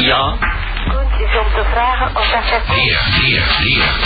Ja. Goed is om te vragen of dat het... Hier, hier, hier,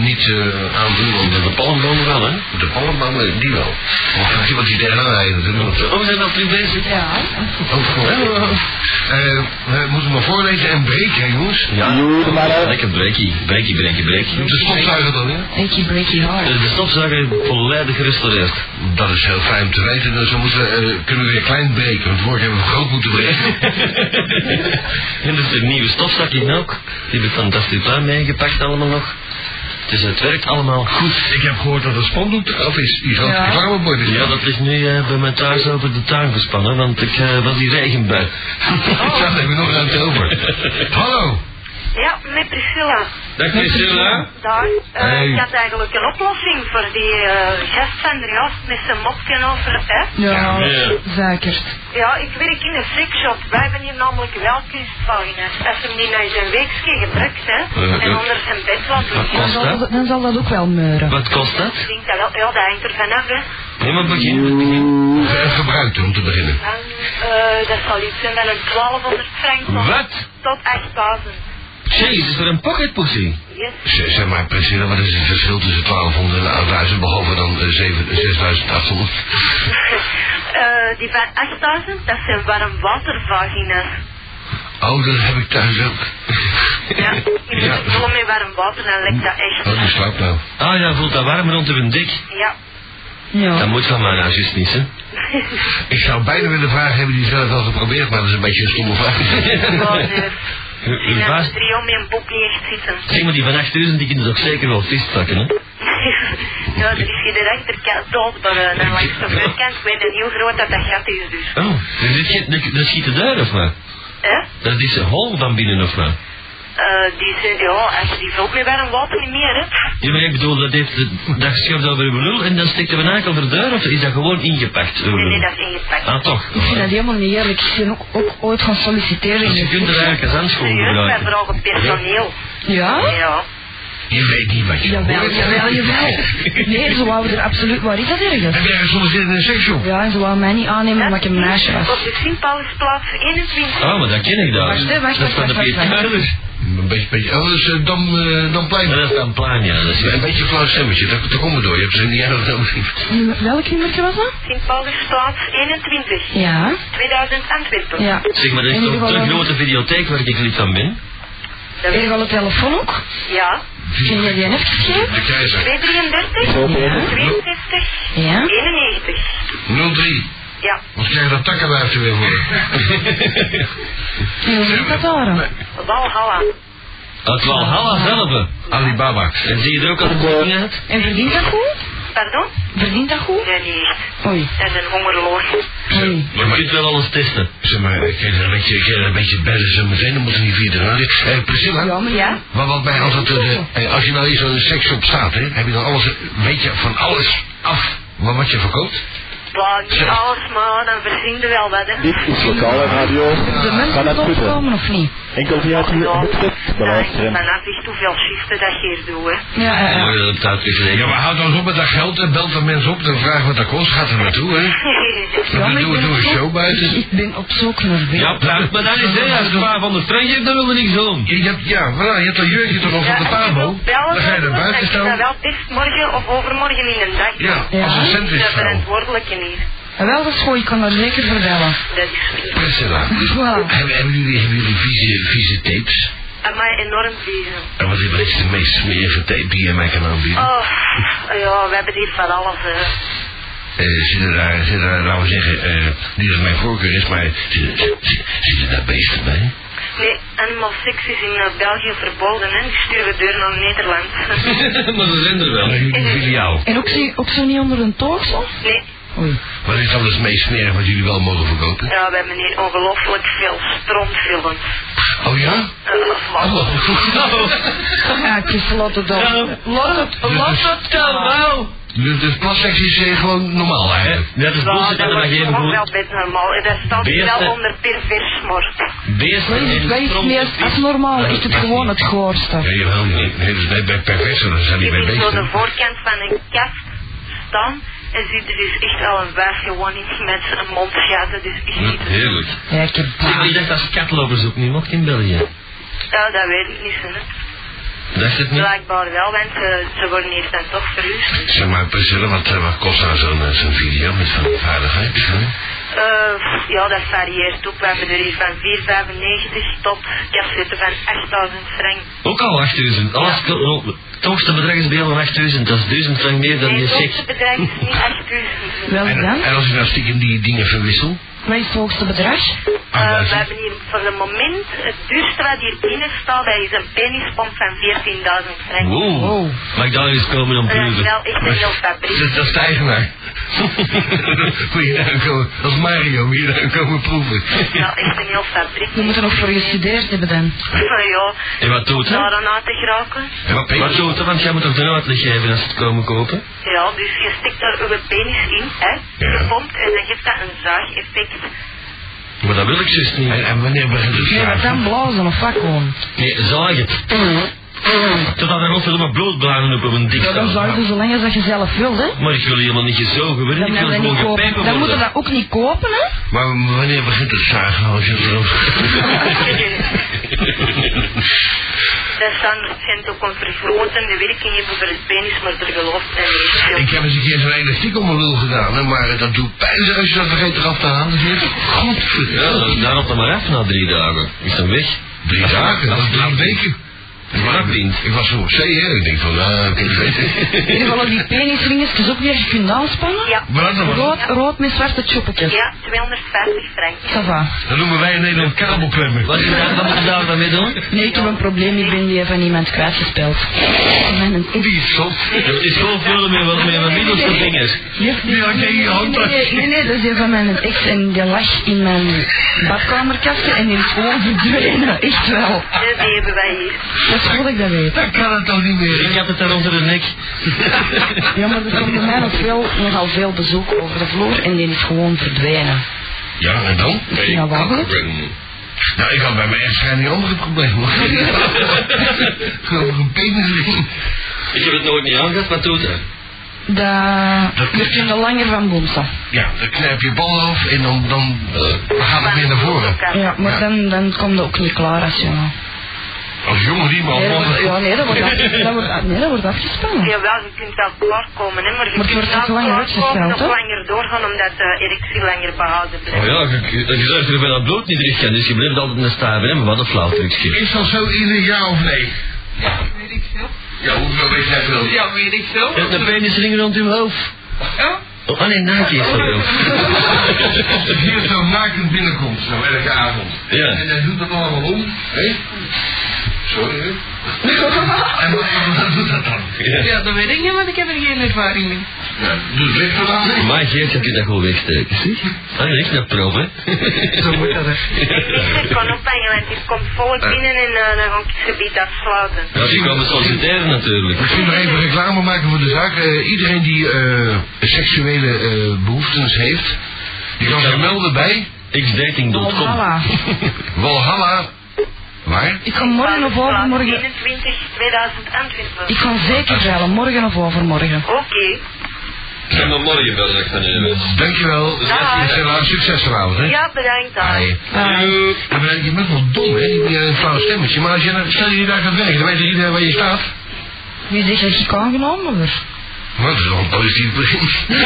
niet eh, aandoen, want de Palmbomen wel, hè? de palmbomen, die wel. Wat die tegenaan rijden natuurlijk. Oh, we zijn al terug bezig. Ja. eh, voor- Eh, we moeten maar voorlezen en breken, hè, jongens. Ja, lekker breakie, breakie, breakie, breakie. De stofzuiger dan, ja? Breaky, breaky hard. De stofzuiger volledig gerestaureerd. Dat is heel fijn om te weten. Dus we moeten, eh, kunnen we weer klein breken, want vorige hebben we groot moeten breken. en er is een nieuwe stofzakje ook. Die hebben fantastisch pluim meegepakt allemaal nog. Dus het werkt allemaal goed. Ik heb gehoord dat het spandoek of is die grote Ja. is. Ja, dat ligt nu eh, bij mij thuis over de tuin gespannen, want ik eh, was die regenbui. Zo, dan heb je nog ruimte over. Hallo. Ja, met Priscilla. Dag Priscilla. Daar. Eh, Hey. Ik had eigenlijk een oplossing voor die eh gast van de gast met zijn mopje over, hè? Ja, Ja. zeker. Ja, ik werk in een sexshop. Wij hebben hier namelijk wel kunstvagina's. Als hem die naar zijn weekje gebruikt, hè? Eh, en eh. onder zijn bed laat liggen. Dan zal, dat? dan zal dat ook wel meuren. Wat kost dat? Ik denk dat wel, ja, dat hangt er vanaf, hè. Nee, maar begin, begin. Hoeveel gebruikt om te beginnen? Eh, dat zal iets zijn van een 1200 frank tot, Wat? tot 8000. Jezus, is er een pocketpussy? Yes. Z- Zeg maar, Priscilla, wat is het verschil tussen 1200 en 8000, behalve dan eh, zeven- 6800? Eh, die van 8000, dat zijn warmwatervagina's. Oh, dat heb ik thuis ook. Ja, je moet Ja. het vullen met warm water, dan lekt dat echt. Oh, die slaapt nou. Ah ja, voelt dat warm rond uw dik? Ja. Dat Ja. moet van mij nou juist niet, hè? Ik zou bijna willen vragen, hebben die zelf wel geprobeerd, maar dat is een beetje een stomme vraag. Ja, nee. Uw zijn vaas- de trio met een boek niet echt zitten. Zeg maar, die van 8000 die kunnen toch zeker wel vastzakken, hè? ja, er is hier de rechterkant dood, maar uh, dan langs de voorkant, ik weet niet hoe groot dat dat gat is dus. Oh, dus dit, dat, schiet de deur of wat? Hè? Dat is een hol van binnen of wat? Eh, die zijn, ja, als je die vult met warm water niet meer hebt. Ja, maar ik bedoel, dat, heeft, de- dat schuift over uw lul en dan steekt er een enkel de deur of is dat gewoon ingepakt? Nee, nee, dat is ingepakt. Ah, toch? Ik vind dat helemaal niet eerlijk. Ik ben ook, ook ooit gaan solliciteren Dus je kunt er eigenlijk een zandschool Serieus, wij gebruiken. vragen personeel. Ja? Ja. Je weet niet wat je Jawel, hoort. jawel, jawel. Nee, zo wou er absoluut... Waar is dat ergens? Heb jij gesolliciteerd in een seksshop? Ja, en ze wou mij niet aannemen omdat ik een meisje was. Op de Sint-Paulusplaats 21. Oh, maar dat ken ik dan. Wacht, wacht, dat is van de wacht, Piet wacht, wacht. Kuilers. Een beetje, beetje, oh, dat is uh, eh, Damplein. Ja, dat is dan ja. Dat is Een beetje een flauw stemmetje, daar, daar komen we door. Je hebt ze niet erg nodig. Nummer- Welk nummer was dat? Sint-Paulusplaats 21. Ja. 2000 Antwerpen. Ja. Zeg maar, dat is toch de grote videotheek waar ik lid van ben? Heb je weet al een telefoon ook? Ja. Kun je die even geven? De keizer. 233. Ja. 62. Ja. 91. 03. Ja. Wat krijg je dat takkenwijf er weer voor? Hoe zit dat daar? Valhalla. Het Valhalla zelf. Alibaba. En zie je er ook al uit? En verdient dat goed? Pardon? Verdient dat goed? Nee, niet echt. Oei. Dat is een hongerloos. Oei. Maar je kunt wel alles testen. Zeg maar, ik kan een beetje, een beetje bellen zo meteen, dan moeten niet via de radio. Eh, Priscilla? Ja, maar ja. Maar wat mij altijd, eh, eh, als je nou in zo'n seksshop staat, hè, heb je dan alles, weet je van alles af wat, wat je verkoopt? Maar niet alles, maar dan verzin je wel wat, hè. Dit is lokale radio. De mensen Van het moeten komen of niet? Enkel via het Ja, headset beluisteren. vanaf is hoeveel shiften dat je hier doet, hè. Ja, ja, ja. Dat het Ja, maar houd dan eens op met dat geld en belt dan mensen op en vraag wat dat kost. Gaat er naartoe, hè? Ja, Dan maar doen we ik doen ben een op show zoek- buiten. Ik ben op zoek naar werk. Ja, praat maar dan is hè. Als je maar van de strand hebt, dan wil je niks doen. Je hebt, ja, voilà, je hebt dat jurkje toch nog van de bellen, Dan ga je er buiten is dat staan. wel best morgen of overmorgen in een dag. Ja, als een Dat is de sandwichvrouw. Wel, dat is goed. Ik kan dat zeker vertellen. Dat is Priscilla, Wow. hebben, hebben jullie, hebben jullie vieze, vieze tapes? mij enorm bezig. En wat is de meest smerige tape die je mij kan aanbieden? Oh, ja, we hebben hier van alles, hè. Eh, zitten daar, zitten daar, laten we zeggen, eh, niet dat het mijn voorkeur is, maar zitten, daar beesten bij? Nee, animal sex is in eh, België verboden, hè. Die sturen deur naar Nederland. maar ze zijn er wel. Maar jullie filiaal. En ook, zo- ook zo niet onder een toog zo? nee, Oei. Wat is dan het meest smerig wat jullie wel mogen verkopen? ja, we hebben hier ongelooflijk veel strontfilms. Oh ja? Uh, Oh. Ja, ik is het dan. Laat het, laat het dan wel. Dus, dus plasseks is eh, gewoon normaal eigenlijk. Net als Ja, bullshit dat en dan wordt geven gewoon wel goed. best normaal. En Dat staat Beesten. wel onder pervers moord. Beesten Wat is, en is als normaal? Echt het gewoon het goorste. Ja, jawel niet. Nee, dus nee, bij perversen, zijn die Je bij ziet zo de beesten. voorkant van een kast staan. En ziet er dus echt wel een wijf gewoon iets met een mondgaten. Dus ik zie het. Heerlijk. Ja, ik heb Zeg maar, je dacht als katloverzoek niet mocht in België. Ja, dat weet ik niet, zo, hè. Dacht het niet? Blijkbaar wel, want ze, ze worden hier dan toch verhuisd. Zeg maar, Priscilla, wat, eh, wat kost nou zo'n eh, zo'n video met vaardigheid? hè? Eh, ja, dat varieert ook. We hebben er hier van 4,95 tot cassette van 8000 frank. Ook al 8000. Alles, Het hoogste bedrag is bij jou 8000. Dat is 1000 frank meer dan Nee, je het hoogste zegt. bedrag is niet 8000. Wel En, dan? en als ik nou stiekem die dingen verwissel? Wat is het hoogste bedrag? Eh, we hebben hier voor het moment, het duurste wat hier binnen staat, dat is een penispomp van 14.000 frank. Wow. Wow. Mag ik daar eens komen om is proeven? wel echt een heel fabriek. Dat, dat is de eigenaar. Moet je daar komen, als Mario, moet je daar komen proeven. Ja, echt een heel fabriek. Je moet er nog voor gestudeerd hebben dan. Maar ja, En wat doet daar hij? aan uit te geraken. En wat Wat doet hij? Want jij moet toch de uitleg geven als ze het komen kopen? Ja, dus je stikt daar uw penis in, hè, Ja. gepompt, en dan geeft dat een zaageffect. Maar dat wil ik juist niet. En, en wanneer begint het Nee, maar dan blazen of wat gewoon. Nee, zagen. Totdat er godverdomme bloedbladen op een dik Ja, dan je zolang als dat je zelf wil, hè. Maar ik wil helemaal niet gezogen worden. Dan, Ik dan, wil dan, niet gewoon kopen. gepijpen dan moet je worden. dat ook niet kopen, hè. Maar wanneer begint het zagen als je het Dat zijn schijnt ook een vergrotende werking hebben voor het penis, maar er gelooft men niet. Ik heb eens een keer zo'n elastiek om mijn lul gedaan, hè, maar dat doet pijn als je dat vergeet eraf te halen. Godverdomme. Ja, dan, dan op dan maar af na drie dagen. Is dan weg. Drie dagen, dat is drie weken. Ik was vriend. Ik was zo op zee, hè. Ik denk van, nou, ik weet het. In ieder geval die penisringetjes ook weer je kunt aanspannen. Ja, Wat dan? Rood, rood met zwarte tjoepetjes. ja 250 frank. Dat noemen wij in Nederland kabelklemmen. Wat, is dat, wat moet je daar dan mee doen? Nee, ik heb een probleem. Ik ben weer van iemand kwijtgespeeld. Van een Wie is zot? Het is gewoon vullen met wat met mijn middelste vingers. Die had je in je hand. Nee, nee, nee, nee, dat is die van mijn ex en die lag in mijn badkamerkastje en die is gewoon verdwenen. Echt wel. Ja, die hebben wij hier. Dat dat ik dat weet. Dat kan het toch niet meer. Ik heb het daar onder de nek. Ja, maar er komt bij mij nog veel, nogal veel bezoek over de vloer en die is gewoon verdwenen. Ja, en dan? Is die nou? Nou, ik had bij mijn echtscheiding andere problemen. Over een penisring. Ik heb het nooit niet aangehad, wat doet hij? Dat, Dat- we kunnen langer van boemsen. Ja, dan knijp je bal af en dan, dan, gaat het weer naar voren. Ja, maar dan, dan komt het ook niet klaar als jongen. Als jongen die maar Nee, dat wordt, ja, man. nee, dat wordt, af, dat wordt, nee, dat wordt afgespannen. Jawel, je kunt wel klaarkomen, hè, maar je Maar kunt wel langer klaarkomen doorgaan, omdat de erectie langer behouden Oh blijft. ja, je, je, je zorgt ervoor dat bloed niet terug kan, dus je blijft altijd in de staven, hè, maar wat een flauw trucje. Is dat zo ieder jaar of nee? Weet ik veel. Ja, hoeveel weet jij veel? Ja, weet ik veel. Je hebt een penisring rond uw hoofd. Ja? Oh, ah nee, naakje is dat wel. Dat hier zo nakend binnenkomt, zo elke avond. Ja. En hij doet dat allemaal om, hè? Sorry? En wat, doet dat dan? Ja, dat weet ik niet, want ik heb er geen ervaring mee. Ja, eraan, hè? Maar Geert, heb je dat gewoon wegsteken, zeg. Dat is echt een prof, hè. Zo moet dat, hè. Ik kan ophangen, want hier komt volk binnen en eh, dan ga ik het gebied afsluiten. Ja, die komen solliciteren natuurlijk. Misschien nog even reclame maken voor de zaak. Eh, iedereen die eh, seksuele eh, behoeftes heeft, die kan zich melden bij xdating.com. Valhalla. Walhalla. Ik ga morgen of overmorgen... 21 2020. Ik ga zeker bellen, morgen of overmorgen. Oké. Ik ga morgen bellen, weet. Dankjewel. Dag. Succes vanavond, hè? Ja, bedankt. je bent wel dom, hè? Je hebt een flauw stemmetje. Maar als je, nou- stel je die daar gaat werken, dan weet iedereen waar je staat. Wie zegt dat ik aangenomen word? Wat dat is wel een positief begin.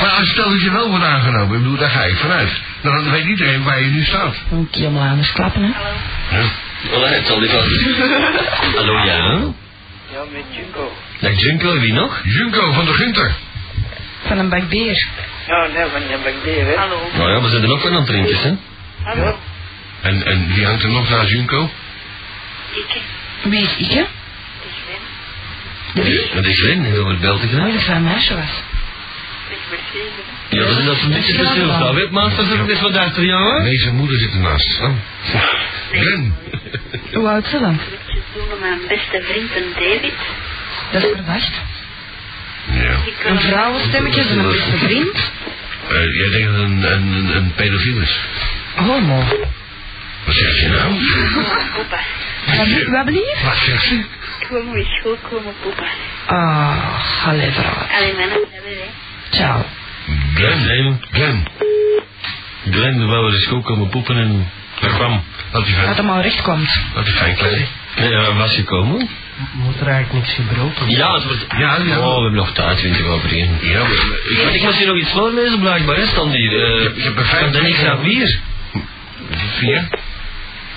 maar als stel dat je wel wordt aangenomen, ik bedoel, daar ga ik vanuit. Dan weet iedereen waar je nu staat. Een keer maar anders klappen, hè. Ja. Voilà, het zal die vast. Hallo, ja? Ja, met Junko. Dag Junko, wie nog? Junko van de Gunter. Van een bak beer. Ja, nee, van je bakdeer, hè. Hallo. Nou ja, we zijn er ook van aan het drinken, hè. Hallo. En, en wie hangt er nog naast Junko? Ik. Wie is ik, hè? Ik ben. De wie? Dat is Glenn, en over belt ik Oh, dat zijn meisje was. Ben. Ja, dat is dat een beetje te stilstaan. Weet master er ook eens wat achter jou, hè? Nee, zijn moeder zit ernaast. Oh. Glenn. Hoe oud is ze dan? Ik mijn beste vriend en David. Dat is verdacht. Ja. Ik kan Een en een beste vriend. Eh, jij denkt dat het een, een, een, een pedofiel is. Homo. Wat zeg je nou? Papa. Wat, wat belief? Wat zegt ze? Ik wil mijn school komen, papa. Ah, allee vrouw. Alleen mannen hebben, hè. Ciao. Glenn, nee. Glenn. Glenn wou er eens ook komen poepen en daar kwam. Dat fijn, hem al recht komt. laat die fijn kleding. Ja, was gekomen? Moet er eigenlijk niks gebroken Ja, het wordt... Ja, ja. Oh, we hebben nog tijd, 20 over één. Ja, maar, ik, ik moest hier nog iets voorlezen, blijkbaar, hè, stond hier. eh Ik heb er vijf- van Danny Xavier. vier.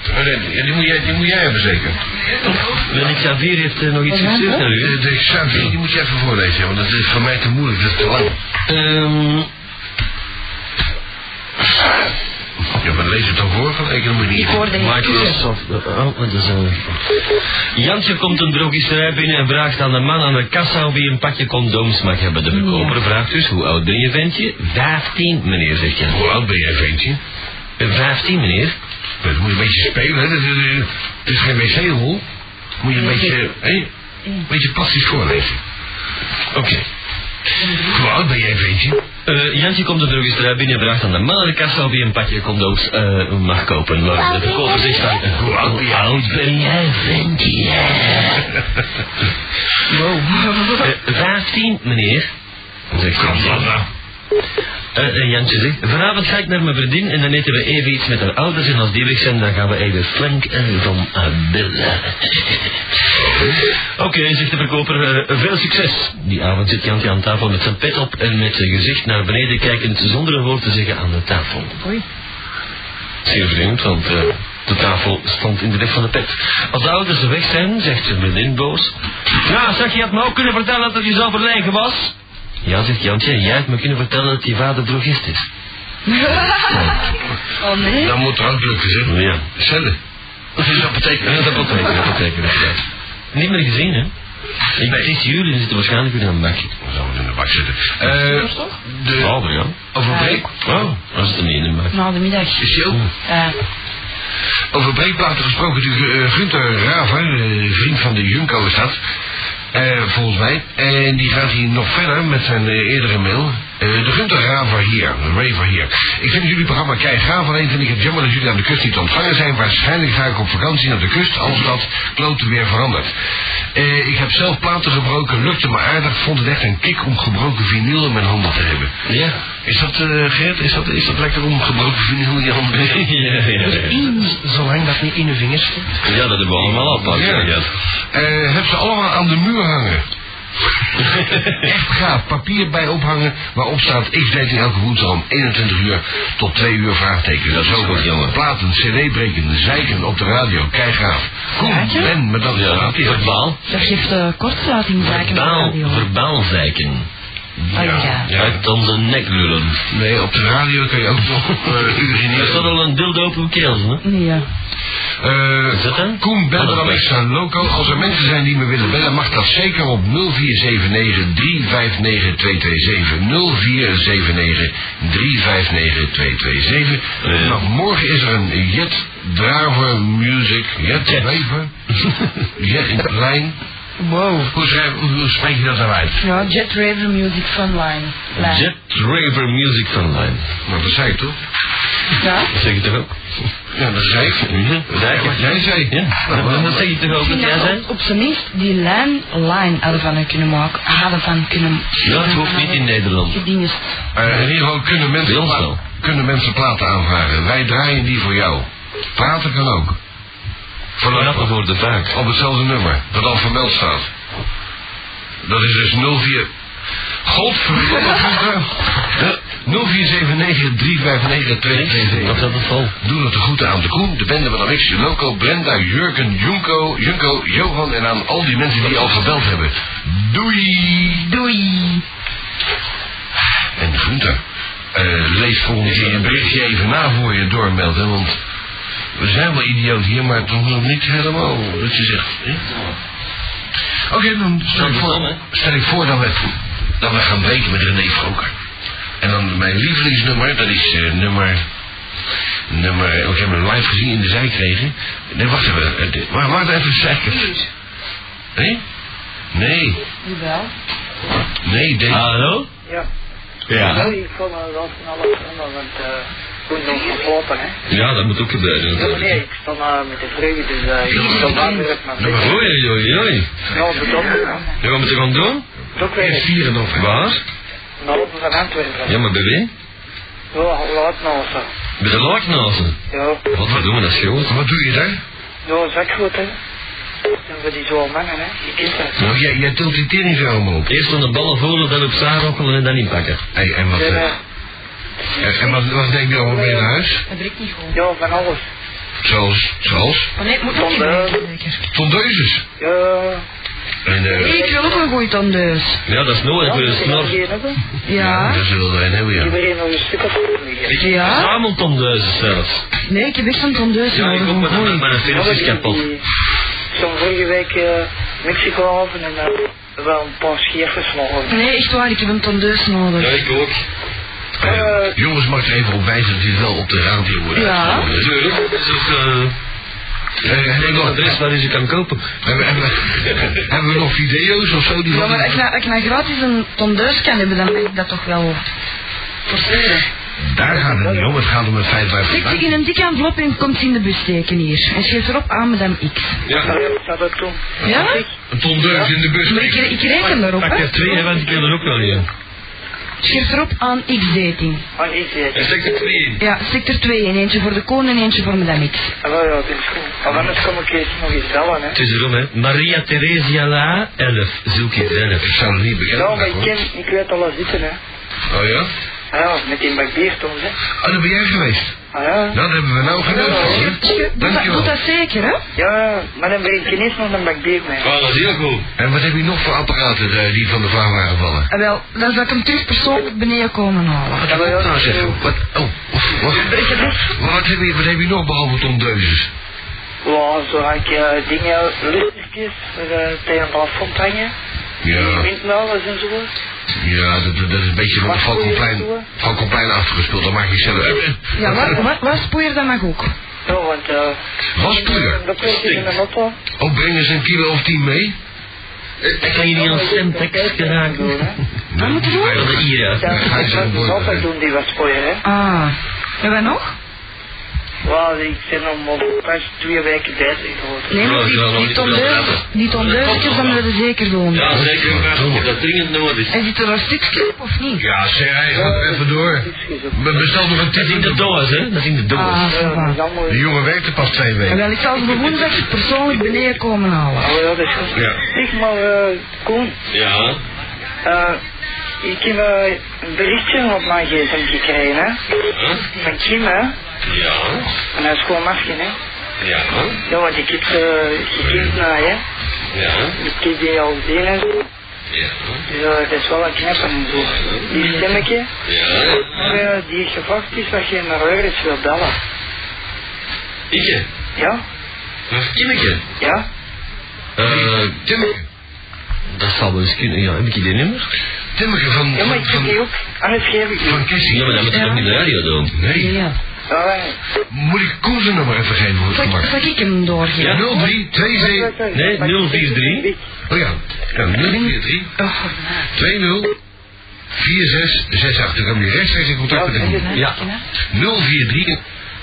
Ja, die, moet jij, die moet jij hebben zeker. Danny Xavier heeft eh, nog iets gestuurd naar u. De, Xavier, die moet je even voorlezen, want dat is voor mij te moeilijk, dat is te lang. Ehm, Ja, maar lees het dan voor, van ik dan moet je niet. Ik hoorde Microsoft. Oh, wat is een... Jantje komt een drogisterij binnen en vraagt aan de man aan de kassa of hij een pakje condooms mag hebben. De verkoper vraagt dus, hoe oud ben je ventje? 15, meneer, zegt Jan. Hoe oud ben jij, ventje? 15, meneer? Dat moet je een beetje spelen, hè? Dat is, eh, het is geen wc-rol. Moet je een beetje, hé, een beetje passief voorlezen. Oké. Hoe oud ben jij, ventje? Eh, Jantje komt de drogisterij binnen en vraagt aan de man aan de kassa hij een pakje condooms eh, mag kopen. Maar de verkoper zegt van, eh, hoe oud ben jij, ventje? Wow. Eh, 15, meneer. Zegt Jantje. Eh, eh, Jantje zegt, vanavond ga ik naar mijn vriendin en dan eten we even iets met haar ouders en als die weg zijn, dan gaan we even flink eh, van uh, bellen. Oké, zegt de verkoper, eh, veel succes. Die avond zit Jantje aan tafel met zijn pet op en met zijn gezicht naar beneden kijkend zonder een woord te zeggen aan de tafel. Oei. Zeer vreemd, want eh, de tafel stond in de weg van de pet. Als de ouders weg zijn, zegt zijn vriendin boos. Ja, zeg, je had me ook kunnen vertellen dat je zo verlegen was. Ja, zegt Jantje, jij hebt me kunnen vertellen dat je vader drogist is. Oh nee. Dat moet er ook lukken, zeg. Ja. Cellen. Dat. Ja, dat betekent, dat betekent. Ja. Niet meer gezien, hè? Ik Nee. Het is jullie, zitten waarschijnlijk weer aan een bakje. Dan zouden we in de bak zitten. Eh, de, Oh, ja. over, breek, Oh, dat zit er niet in de bak. Na de middag. is die ook? Ja. Over breekplaten gesproken, natuurlijk uh, Gunther Raver, eh, vriend van de Junko is dat. Eh, volgens mij. En die gaat hier nog verder met zijn eh, eerdere mail. Eh, de Gunther Raver hier, de Raver hier. Ik vind jullie programma kei gaaf, alleen vind ik het jammer dat jullie aan de kust niet te ontvangen zijn. Waarschijnlijk ga ik op vakantie naar de kust als dat klote weer verandert. Eh, ik heb zelf platen gebroken, lukte me aardig. Vond het echt een kick om gebroken vinyl in mijn handen te hebben. Ja. Is dat, eh Geert, is dat, is dat lekker om gebroken vinyl in je handen te hebben? ja, ja, ja. Zolang dat niet in de vingers zit. Ja, dat hebben we allemaal al pas Ja. Eh, heb ze allemaal aan de muur hangen. Echt gaaf. Papier bij ophangen waarop staat X-dating elke woensdag om 21 uur tot 2 uur vraagteken. Dat is ook goed, jongen. Platen, cd-breken, zeiken op de radio. Kei gaaf. Kom? Ben, maar dat is Ja, verbaal. Dat geeft uh, kortsluiting zaken op de Verbaal, radio. Verbaalzeiken. Oh ja. Uit onze nek lullen. Nee, op de radio kun je ook nog uh, Er staat urineren. al een dildo op uw keel, hè? Ja. Eh, Is dat dan? Koen, bel Oh, dat dan is extra loco. Als er mensen zijn die me willen bellen, mag dat zeker op 0479 359 227. 0479 359 227. Ja. Nou, morgen is er een Jet Draver Music. Jet. Draver? Jet in de lijn. Wow. Hoe, schrijf, hoe spreek je dat nou uit? Ja, Jet Raver Music Funline. Lijn. Jet Raver Music Funline. Nou, dat zei ik toch? Ja? Dat zeg je toch ook? Ja, dat zei ik. Mhm, zei ik. Wat jij zei. Ja, dat, dat zeg je toch ook wat vind jij dat zei? op zijn minst die lijn line ervan kunnen maken. Hadden van kunnen... Ja, het hoeft niet in Nederland. Gedingest. Eh, in ieder geval kunnen mensen, kunnen mensen platen aanvragen. Wij draaien die voor jou. Praten kan ook. De vaak. Op hetzelfde nummer, dat al vermeld staat. Dat is dus 04... Godverdomme, Gunther. 0479 359 Dat 227. staat het vol. Doe het de groeten aan de Koen, de bende van Amix, Loco, Brenda, Jurgen, Junko, Junko, Johan en aan al die mensen die al gebeld hebben. Doei! Doei. En Gunther, eh, lees volgende keer een berichtje even na voor je doormelden, want we zijn wel idioot hier, maar toch nog niet helemaal dat je zegt. Oké, dan stel ik, voor, stel ik voor dat we, dat we gaan breken met René Vroker. En dan mijn lievelingsnummer, dat is eh, nummer... Nummer, oh, ik heb hem live gezien in de zijkregen. Nee, wacht even. eh, Wacht, wacht even, zeker. Nee? Nee, Jawel. nee, deze. Hallo? Ja. Ja. Ik me wel van alles onder, want Koen nog geslapen, hè. Ja, dat moet ook gebeuren Ja, maar nee, natuurlijk. ik stond uh, met de vreugde, dus uh, ik stond wakker maar Nummer ik Oei, oei, oei. Nou, de dokter, Ja, wat moet je gaan doen? toch weet ik. 4 november. Waar? Nou, van Antwerpen. Ja, maar bij wie? Ja, laat nou zo. Bij de Laaknazen. Ja, Wat verdomme, dat is groot. Wat doe je daar? ja, zakgoed, hè. En voor die zo'n mannen, hè. Je kent dat. Nou, jij, jij tilt die tering zo allemaal op. Eerst van de ballen voelen, dan op zaarrokkelen en dan inpakken. Hey, en wat, En, eh, eh, en, en wat, wat neem je allemaal mee naar huis? Dat breekt niet goed. ja, van alles. Zoals, zoals Oh nee, moet tondeuses. Ja, En, Hey, ik wil ook een goeie tondeus. Ja, dat is nooit ja, voor de dat snor. is geen hebben. Ja. dat zullen we een hebben, ja. Een. Ja? Samentondeuzen zelfs. Nee, ik heb echt een tondeus Ja, ik nodig ook om met mijn, Ja, Philips maar is kapot. Zo'n vorige week eh, Mexico af en uh, wel een paar scheertjes mogen. Nee, echt waar, ik heb een tondeus nodig. ik ook. Eh, Jongens, mag ik er even op wijzen dat dit wel op de radio wordt Ja. Natuurlijk. Is ook eh, Eh, hebben, we een nog, adres waar je ze kan kopen. hebben, hebben, we- hebben we nog video's of zo? Die Ja, van maar als ik, nou, als ik nou gratis een tondeus kan hebben, dan wil ik dat toch wel forceren. Daar gaat het niet om, het gaat om het feit waar zich in een dikke envelop en komt in de bus steken hier. En schrijf erop aan Madame X. Ja. dat? Ja? Een tondeus in de bus. Maar ik, ik reken erop, Pak hè. er twee, want ik wil er ook wel een. Schrijf erop aan X-dating. Ah, het. stek er twee in. Ja, er twee in. Eentje voor de koon en eentje voor Madame X. Ah, ja, dat is goed. Maar anders kom ik eens nog eens bellen, hè. Het is erom, hè. Maria Theresia La, 11. Zoek je zelf. Ik zou het niet bekend Ja, maar ik ken, ik weet al wat zitten, hè. Oh ja? Ja, met die bakbier toen, hè. Oh, daar ben jij geweest. Ah ja. Daar hebben we nou genoeg van, dat, Dankjewel. doe dat zeker, hè? Ja, maar dan breng ik ineens nog een bakbier mee. Oh, dat is heel goed. En wat heb je nog voor apparaten eh, die van de vraag waren gevallen? Ah, wel, dan zal ik hem terug persoonlijk beneden komen halen. Wat heb je nou zeggen? Wat, oh, wat, wat, wat, heb je, wat heb je nog behalve tondeuses? Ja, zo had ik eh, dingen, luchtjes, voor uh, tegen een plafond hangen. Ja, Windmolens en zo. ja dat, dat is een beetje van de Valkenplein? Valkenplein afgespeeld, dat maak je zelf. Ja, waar, je dat mag ook? Ja, want eh... Waspoeier. Dat brengt in een auto. Oh, brengen ze een kilo of tien mee? Ik kan je niet aan Semtex geraken. Wat moet je doen? De. Ja, Dan ga je het bord- altijd doen, die waspoeier, hè. Ah. En wat nog? Wel, ik ben om pas twee weken bezig geworden. Nee, maar niet praten. die tondeusjes, dat moeten we zeker doen. Ja, zeker. Dat dringend nodig is. En zit er een stukje op of niet? Ja, zeg, hij even door. Be- Bestel nog een Dat is in de tip. doos, hè. Dat is in de doos. Ah, dan De jongen werkte pas twee En weken. wel, ik zal ze woensdag persoonlijk beneden komen halen. Oh ja, dat is goed. Ja. Zeg maar, eh, Koen, Ja. eh, ik heb eh, een berichtje op mijn gsm gekregen, hè. Huh? Van Kim, hè. Ja. En hij is gewoon masken, hè. Ja. Ja, want ik heb uh, gekend naar, hè. Ja. Ik heb die al gezien en zo. Ja. Dus dat is wel een knappe en zo. Die stemmetje. Ja. Die gevraagd is dat je naar Eurits wil bellen. Ikke. Ja? Een kinnetje. Ja? Eh, Timmeke. dat zal wel eens kunnen. Ja, heb ik die nummer? Timmeke van, Ja, maar van, ik heb die van, ook. Anders geef ik van die. Kessing. Ja, maar dat moet je Ja. toch niet de radio doen? Nee. Ja. Ja, Moet ik Koen zijn nummer even geven voor het Zal, gemak? zal ik hem doorgeven? Ja. 03 27. Nee, 043. Oh ja. Ja, 043 Oh, 20 4668. Dan kan je rechtstreeks in contact met de Koen. Ja. 043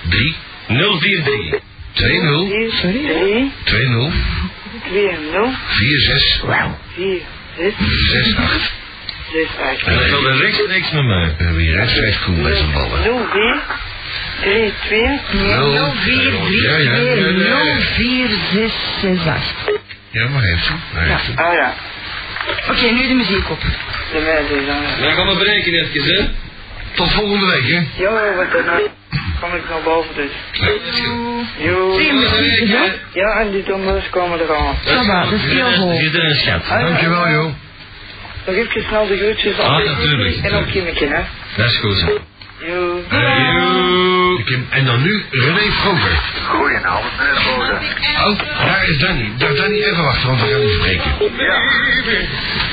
3 043. 20 Sorry? 3, 20 2, 0, 46 4, 6, 68. 6, 8. En dat zal er rechtstreeks met mij. We hebben hier rechtstreeks Koen bij zijn ballen. 0, 4, 3, 2, Nul. 04 Ja, ja, ja, ja, ja. 04668. Ja, maar heeft ze. Ze. Ah ja, Oké, nu de muziek op. de meiden dan. Dan gaan we breken even, hè. Tot volgende week, hè? Ja, want dan eh, kom ik naar boven dus. Jo. Zie je muziek, hè? Ja, en die dommers komen eraan. Ça va, dat is heel goed. Er schat. Dankjewel, joh. Nog even snel de groetjes aan Ah, natuurlijk. En ook Kimmeke, hè. Dat is goed. hè. Jo. Hey. Kim. En dan nu René Vroger. Goedenavond, meneer. Oh, daar is Danny. Dag Danny, even wachten, want we gaan niet spreken.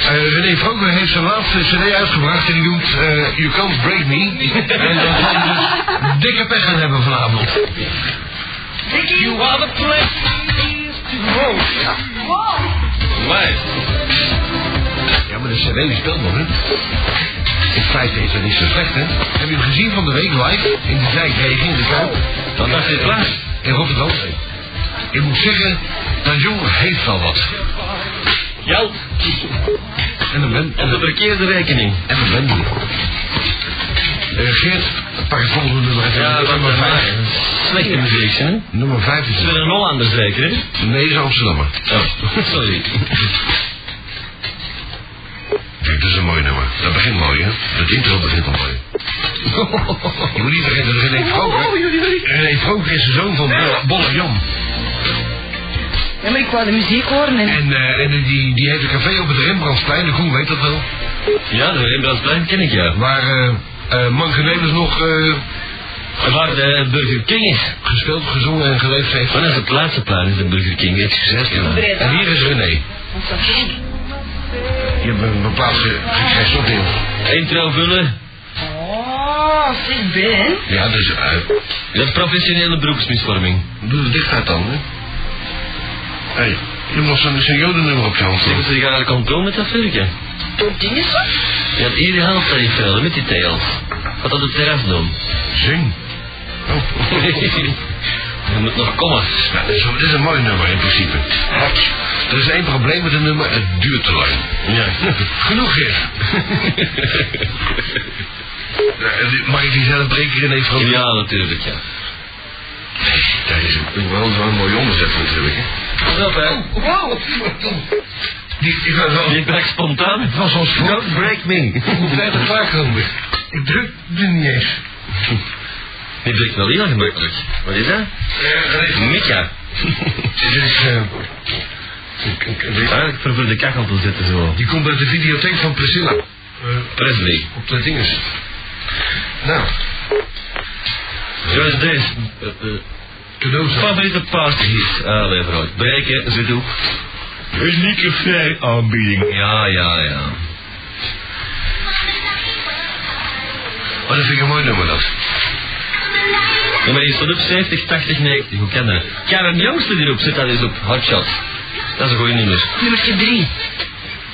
Eh, René Vroger heeft zijn laatste cd uitgebracht en die noemt eh, You Can't Break Me. en dan zal dus dikke pech gaan hebben vanavond. You are the place to go. Maar, Ja, maar de cd die speelt nog, hè? In feite is dat niet zo slecht, hè? Heb je hem gezien van de week live? In de dijkregen in de Kuip? dan dacht je klaar. In Rotterdam. Ik moet zeggen, dat jongen heeft wel wat. Geld. En een ben, Op de verkeerde rekening. en een ben. Uh, Geert, pak het volgende nummer even. Ja, nummer dat vijf. maar. slechte muziek, hè? Nummer 5 is is een Hollander zeker, hè? Nee, is Amsterdammer. Oh, sorry. Kijk, dat is een mooi nummer. Dat begint mooi, hè? Het intro begint al mooi. Je moet niet vergeten dat René Vroger... René Vroger is de zoon van Bolle, Jan. Ja, maar ik wou de muziek horen en... En, eh, en die, die heeft een café op het Rembrandtsplein, de Groen weet dat wel. Ja, de Rembrandtsplein ken ik, ja. Waar eh eh Mankenelis nog eh, Waar de Burger King is. gespeeld, gezongen en geleefd heeft. Maar dat is het laatste plein, is de Burger King. Excuseer. Ja. En hier is René. Je hebt een bepaald ge- gekregen Intro vullen. Oh, zeg Ben. Ja, dus uh, Dat is professionele beroepsmisvorming. doe de dichtheid dan, hè. Hé, hey, je hebt nog zo'n zo'n jodennummer op je hand Zeggen staan. ze gaan eigenlijk controle met dat. Door dingen zo? Je had hier de helft van je velden met die teelt. Wat dat het terras doen. Zing. Oh. Je moet nog komen. Ja, dit, is, dit is een mooi nummer in principe. Er is één probleem met het nummer, het duurt te lang. Ja. Genoeg is. Mag ik die zelf breken in even Ja, natuurlijk, ja. Daar is een, wel zo'n mooi onderzet natuurlijk. Hè. Op, hè. Wow. Die, die was wel... Je brengt spontaan. Het was ons. Don't break me. Compleet klaarkomen. Ik druk er niet eens. Die breekt wel heel gemakkelijk. Wat is dat? Mika. Dit is... eh, Eigenlijk voor de kachel te zetten zo. die komt uit de videotheek van Priscilla. Eh, Presley. op de dinges. Nou, Zo is deze. Uh, uh, cadeaus. favoriete partyhit. Allee, vrouw. Breken, zit op. Unieke vrij aanbieding. Ja, ja, ja. Oh, dat vind ik een mooi nummer dat. Ja, maar je staat op 70, 80, 90. Hoe kan dat? Karen Jongste die erop zit, dat is op Hotshot. Dat is een goeie nummer. Nummertje drie.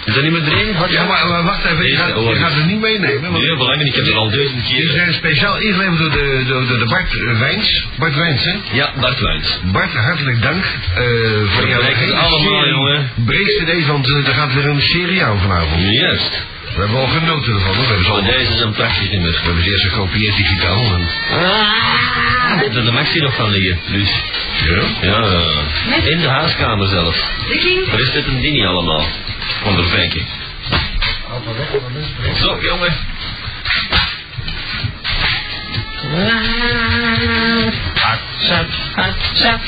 Is dat niet meer drie? Hotshot? Ja, maar, maar wacht even, je gaat, je gaat het niet meenemen. want Heel belangrijk, ik heb het al duizend Die keer. zijn speciaal ingeleverd door de, door, door de Bart Wijns. Bart Wijns, hè? Ja, Bart Wijns. Bart, hartelijk dank eh voor jouw het allemaal, jongen. Breek cd, want eh, er gaat weer een serie aan vanavond. Juist. We hebben al genoten ervan, hoor. We hebben al deze is een prachtig nummer. We hebben ze eerst gekopieerd digitaal. En... Ah, heb er de maxi nog van liggen. Dus, Ja? ja, in de huiskamer zelf. Waar is dit een ding allemaal? Onder Venkie. Zo, jongen. Hatsap, hatsap.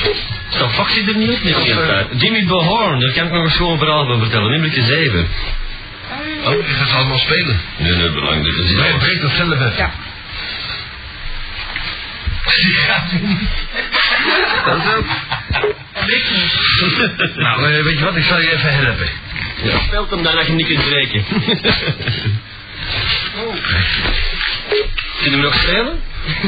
Zo, Foxy er niet op tijd. Jimmy Bohorn, daar kan ik nog een schoon verhaal van vertellen. Nummer 7. Oh, je gaat ze allemaal spelen. Nee, nee, belangrijk. Dat is Nee, alles. breek dat zelf even. Ja. Dat is ook. Nou, eh, weet je wat, ik zal je even helpen. Ja, speelt hem dan dat je niet kunt breken. Kunnen we nog spelen?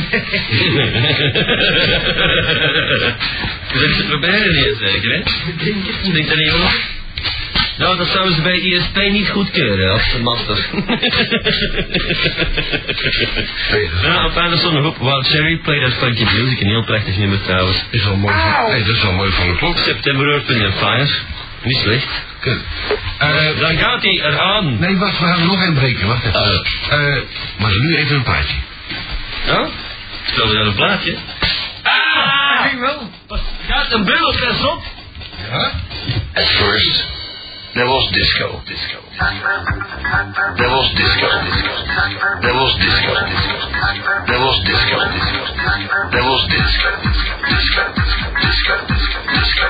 Dus dat is het proberen niet zeker, hè? Denkt dat niet wel? Nou, dat zouden ze bij ISP niet goedkeuren als de master. ja, op einde stond nog op Wild Cherry, Play That Funky Music, een heel prachtig nummer trouwens. Is wel mooi van, nee, dat is wel mooi van de klok. September Earth and Fire, niet slecht. Eh, Dan gaat hij eraan. nee, wacht, we gaan er nog één breken. Wacht even. Eh, maar nu even een plaatje. Ja? Stel je dan een plaatje. Ah! Ik wel. Gaat een bril op. Ja? At first, there was disco. Disco. Was disco. Was disco. Was disco. Disco. Disco. Disco. Disco. Disco.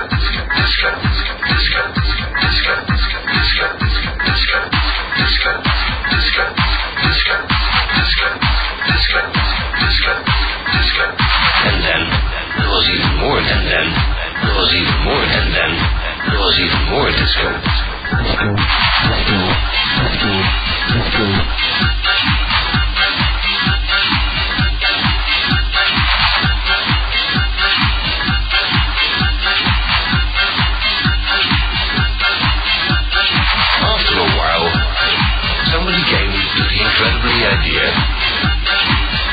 Disco. Disco. Disco. Disco. Disco. Disco. Disco. Disco. Disco. Disco. Disco. Disco. And then there was even more than then. There was even more than then. There was even more disco. Let's go. Let's go. Let's go. Let's go. After a while, somebody came the incredible idea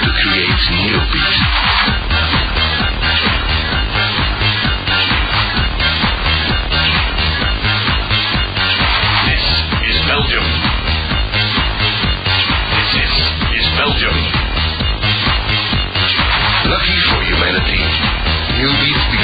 to create neobeat.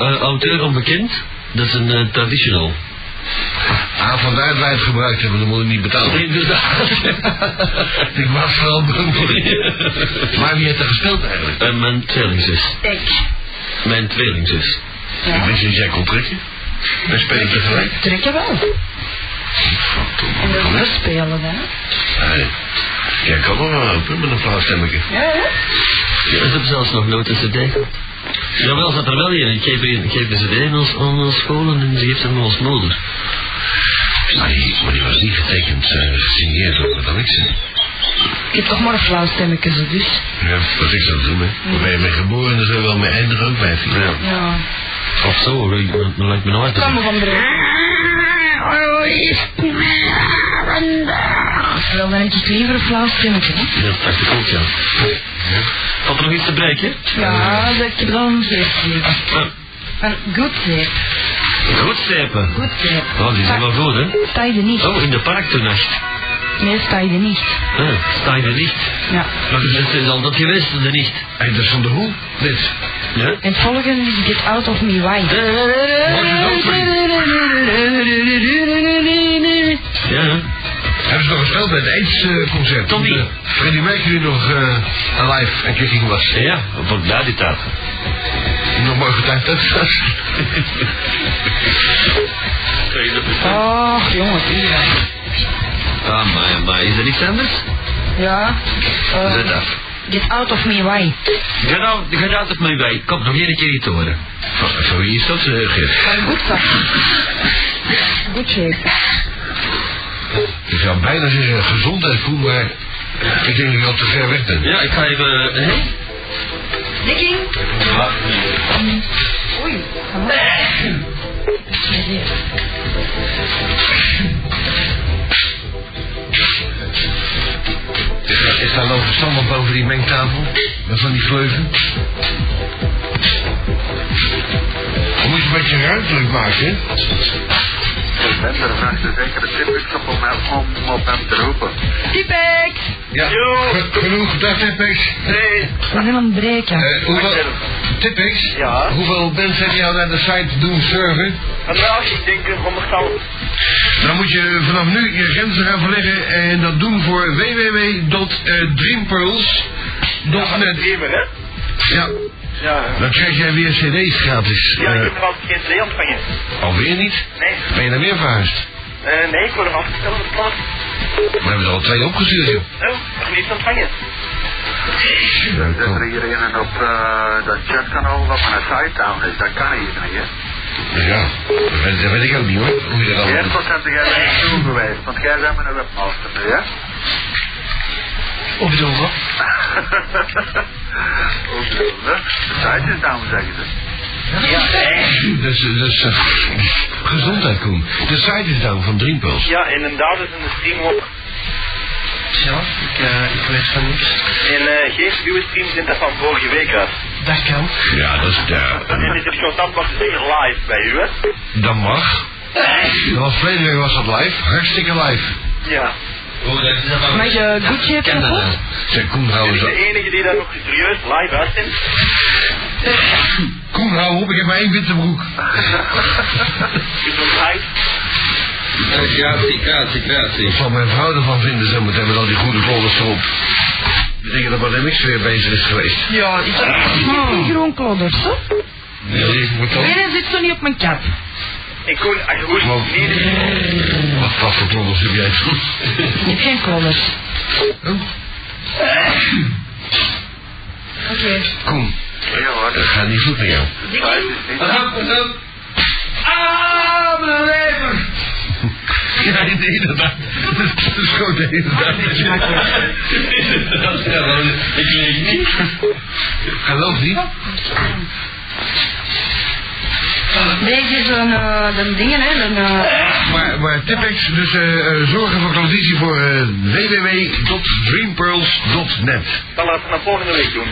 eh, auteur onbekend. Dat is een eh, traditional. Ah, vandaar dat wij het gebruikt hebben, dan moet ik niet betalen. Inderdaad. Ik was vooral bang voor Maar wie heeft er gespeeld eigenlijk? Eh, mijn tweelingzus. Ik. Mijn tweelingzus. Ik wist niet dat jij kon trekken. Wij spelen tegelijk. Trekken wel. En dat is spelen, hè? Nee. Jij kan wel wel open met een flauw stemmetje. Ja, hè? Ja, ik heb zelfs nog nooit een cd gehad. Jawel, zat er wel in. Ik geef, ik geef een cd aan ons, aan ons school en ze geeft hem aan ons moeder. Maar die, maar die was niet getekend, uh, gesigneerd door dat niks. Ik heb toch maar een flauw stemmetje, zo dus. Ja, wat ik zou doen, hè. Waar ben je mee geboren en dan zou je wel mee eindigen ook bij Ja. Ja. Of zo, dat dat lijkt me nooit te Kom doen. van de Wel, dan heb ik liever een flauw stemmetje, hè? Dat dacht ik ook, ja. Valt er nog iets te breken? Ja, dat ik heb dan Een goed zeep. Goed stepen. Goed zeep. Oh, die zijn wel goed, hè? Sta je er niet? Oh, in de park vannacht. Nee, sta je er niet. Ah, sta je er niet? Ja. Maar dat is al dat geweest, er niet. Hé, dat is van de hoe? Dit. Ja? En het volgende is Get Out of Me Why. Ja. Hebben ze nog gespeeld bij het AIDS-concert? Tommy. Toen, eh, Freddie Mercury nog uh, alive en kicking was. Ja, voor daar die taart. Nog maar getuigd ook was. Och, jongens, hier. Ah, maar, maar is er niks anders? Ja. eh, Zet af. Get Out of Me Why. Ga nou, ga nou toch mee bij. Kom nog één keer iets horen. Van, van wie is dat, uh, Geert? Van goed zak. Good shape. Ik zou bijna zeggen gezondheid Koen, maar ik denk dat ik al te ver weg ben. Ja, ik ga even... Hé? Dikking. Oei. Is daar lopen standaard boven die mengtafel? Met van die gleuven? Dan moet je een beetje ruimtelijk maken, hè? Ik ben er vraagt de zekere op om, hem- om op hem te roepen. Typex. Ja. Ge- Genoeg, dag Tipex. Nee. We zijn aan het breken. Eh, hoeveel... Tipex? Ja. Hoeveel mensen heb je al naar de site doen surfen? Vandaag, ik denk een honderdtal. Dan moet je vanaf nu je grenzen gaan verleggen en dat doen voor www.dreampearls.net. Ja, Ja. dan krijg jij weer cd's gratis. Ja, ik Eh, heb er altijd geen CD ontvangen. alweer niet? Nee. Ben je naar weer verhuisd? Eh, nee, ik word hem afgesteld op het plan. We hebben er al twee opgestuurd, joh. Oh, nog niet ontvangen. Ja, Zet er hier een op eh, dat chatkanaal wat mijn site aan is. Dat kan hier niet, hè? Ja, dat weet, ik ook niet hoor. Hoe je dat Eerst allemaal wat heb jij mij toegewezen, want jij bent mijn webmaster nu, hè? Of zo wat? Hoe bedoel je? De site is down, zeggen ze. Dus, dus uh, gezondheid, Koen. De site is down van Dreampuls. Ja, inderdaad is in de stream ook. Ja, ik, eh, ik weet van niks. En uh, geen nieuwe stream zit dat van vorige week uit. Dat kan. Ja, dat is... Ja, En is het constant nog zeker live bij u, hè? dat mag. Dat was verleden week was dat live. Hartstikke live. Ja. Oh, dat is dat Mag je kapot? hè? Zeg, Koen, hou de enige die daar nog serieus live uitzendt? Koen, hou op. Ik heb maar één witte broek. Gezondheid. Gratie, gratie, gratie. Ik zal mijn vrouw ervan vinden zo meteen met al die goede folders erop. Ik denk dat mijn MX weer bezig is geweest. Ja, ik heb klodders, hè? Nee, ik moet dan... Nee, dat zit zo niet op mijn kap. Ik kon, als je goed Maar- niet... Wat, wat voor klodders heb jij? Ik heb geen klodders. Oh, Oké. Koen, Ja hoor. dat gaat niet goed met jou. Op, pas op. Ah, mijn lever! Ja, nee, inderdaad. Dat is gewoon de inderdaad. Dat is gewoon, ik leeg niet. Geloof niet. Deze is een, eh, de dingen, hè, een, eh, Maar, maar Tipex, dus eh, eh, zorgen voor klanditie voor eh, www.dreampearls.net. Dan laten we het volgende week doen.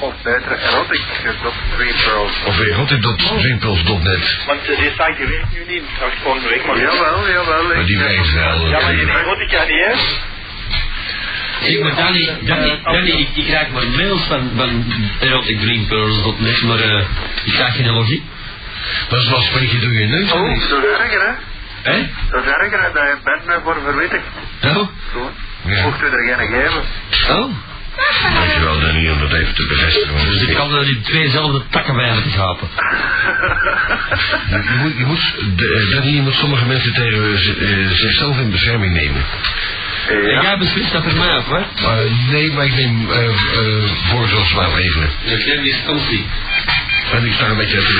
Of beter, erotic dot Dream Pearls. Of erotic.dreampearls.net. Want uh, die site die werkt nu niet, straks volgende week. Maar jawel, jawel. Maar die werkt wel. Ja, maar die erotica niet, hè? Ik maar Danny, Danny, Danny ik, ik krijg maar mails van, van eroticdreampearls.net, maar eh, ik krijg geen logiek. Dat is wel spreek je door je neus. Oh, niet? dat is erger, hè? Hè? Dat is erger? Dat je bent me voor verwittigd. Oh? Zo. Ja. Mocht u er geen geven. Oh? Dankjewel Danny om dat even te bevestigen. Dus ik kan er die tweezelfde takken bij laten gapen. Je, je moet, je moet, de, eh, Danny, je moet sommige mensen tegen eh, zichzelf in bescherming nemen. En Ja. jij beslist dat voor mij af, hè? Eh, nee, maar ik neem eh eh voorzorgsmaatregelen. Ik neem distantie. En ik sta een beetje uit de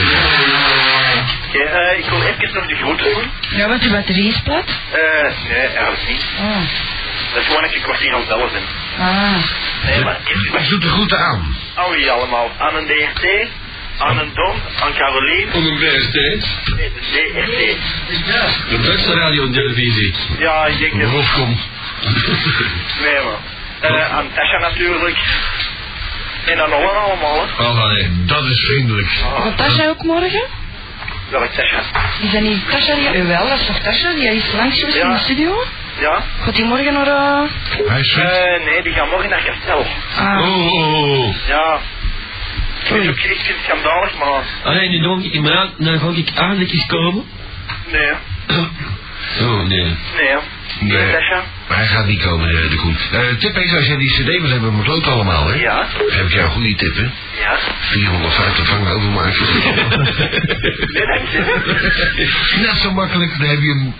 eh, ik wil even nog de groeten doen. ja, want je batterie is plat. Eh, nee, eigenlijk niet. Oh. Dat is gewoon dat je een kwartier aan het bellen bent. Ah. Nee, maar Ik doe de groeten aan. aan wie allemaal? Aan een DRT, aan een Don, aan Caroline. Om een BST. Nee, de DRT. De beste radio en televisie. Ja, ik denk het. Rofkom. Nee, man. Eh, aan Tasha natuurlijk. En aan Ollen allemaal, hè. Oh, nee. Dat is vriendelijk. Gaat Tasha ook morgen? Welk Tasha? Is dat niet Tasha? Die... Eh, wel, dat is toch Tasha? Die is langs geweest Ja. in de studio? Ja? Gaat die morgen naar... eh Hij is fit. Eh, nee, die gaan morgen naar Kastel. Ah. Oh, oh, oh. Ja. Ik vind het ook ik vind het schandalig, maar... Allee, nu dan ik maar aan, dan ga ik eigenlijk eens komen. Nee. Oh, nee. nee. Nee. Hij gaat niet komen, de, de Koen. Eh Tipex, als jij die cd wil hebben, moet ook allemaal, hè? Ja. Dan heb ik jou een goede tip, hè? Ja. 450 vangen overmaken. Net zo makkelijk, dan heb je hem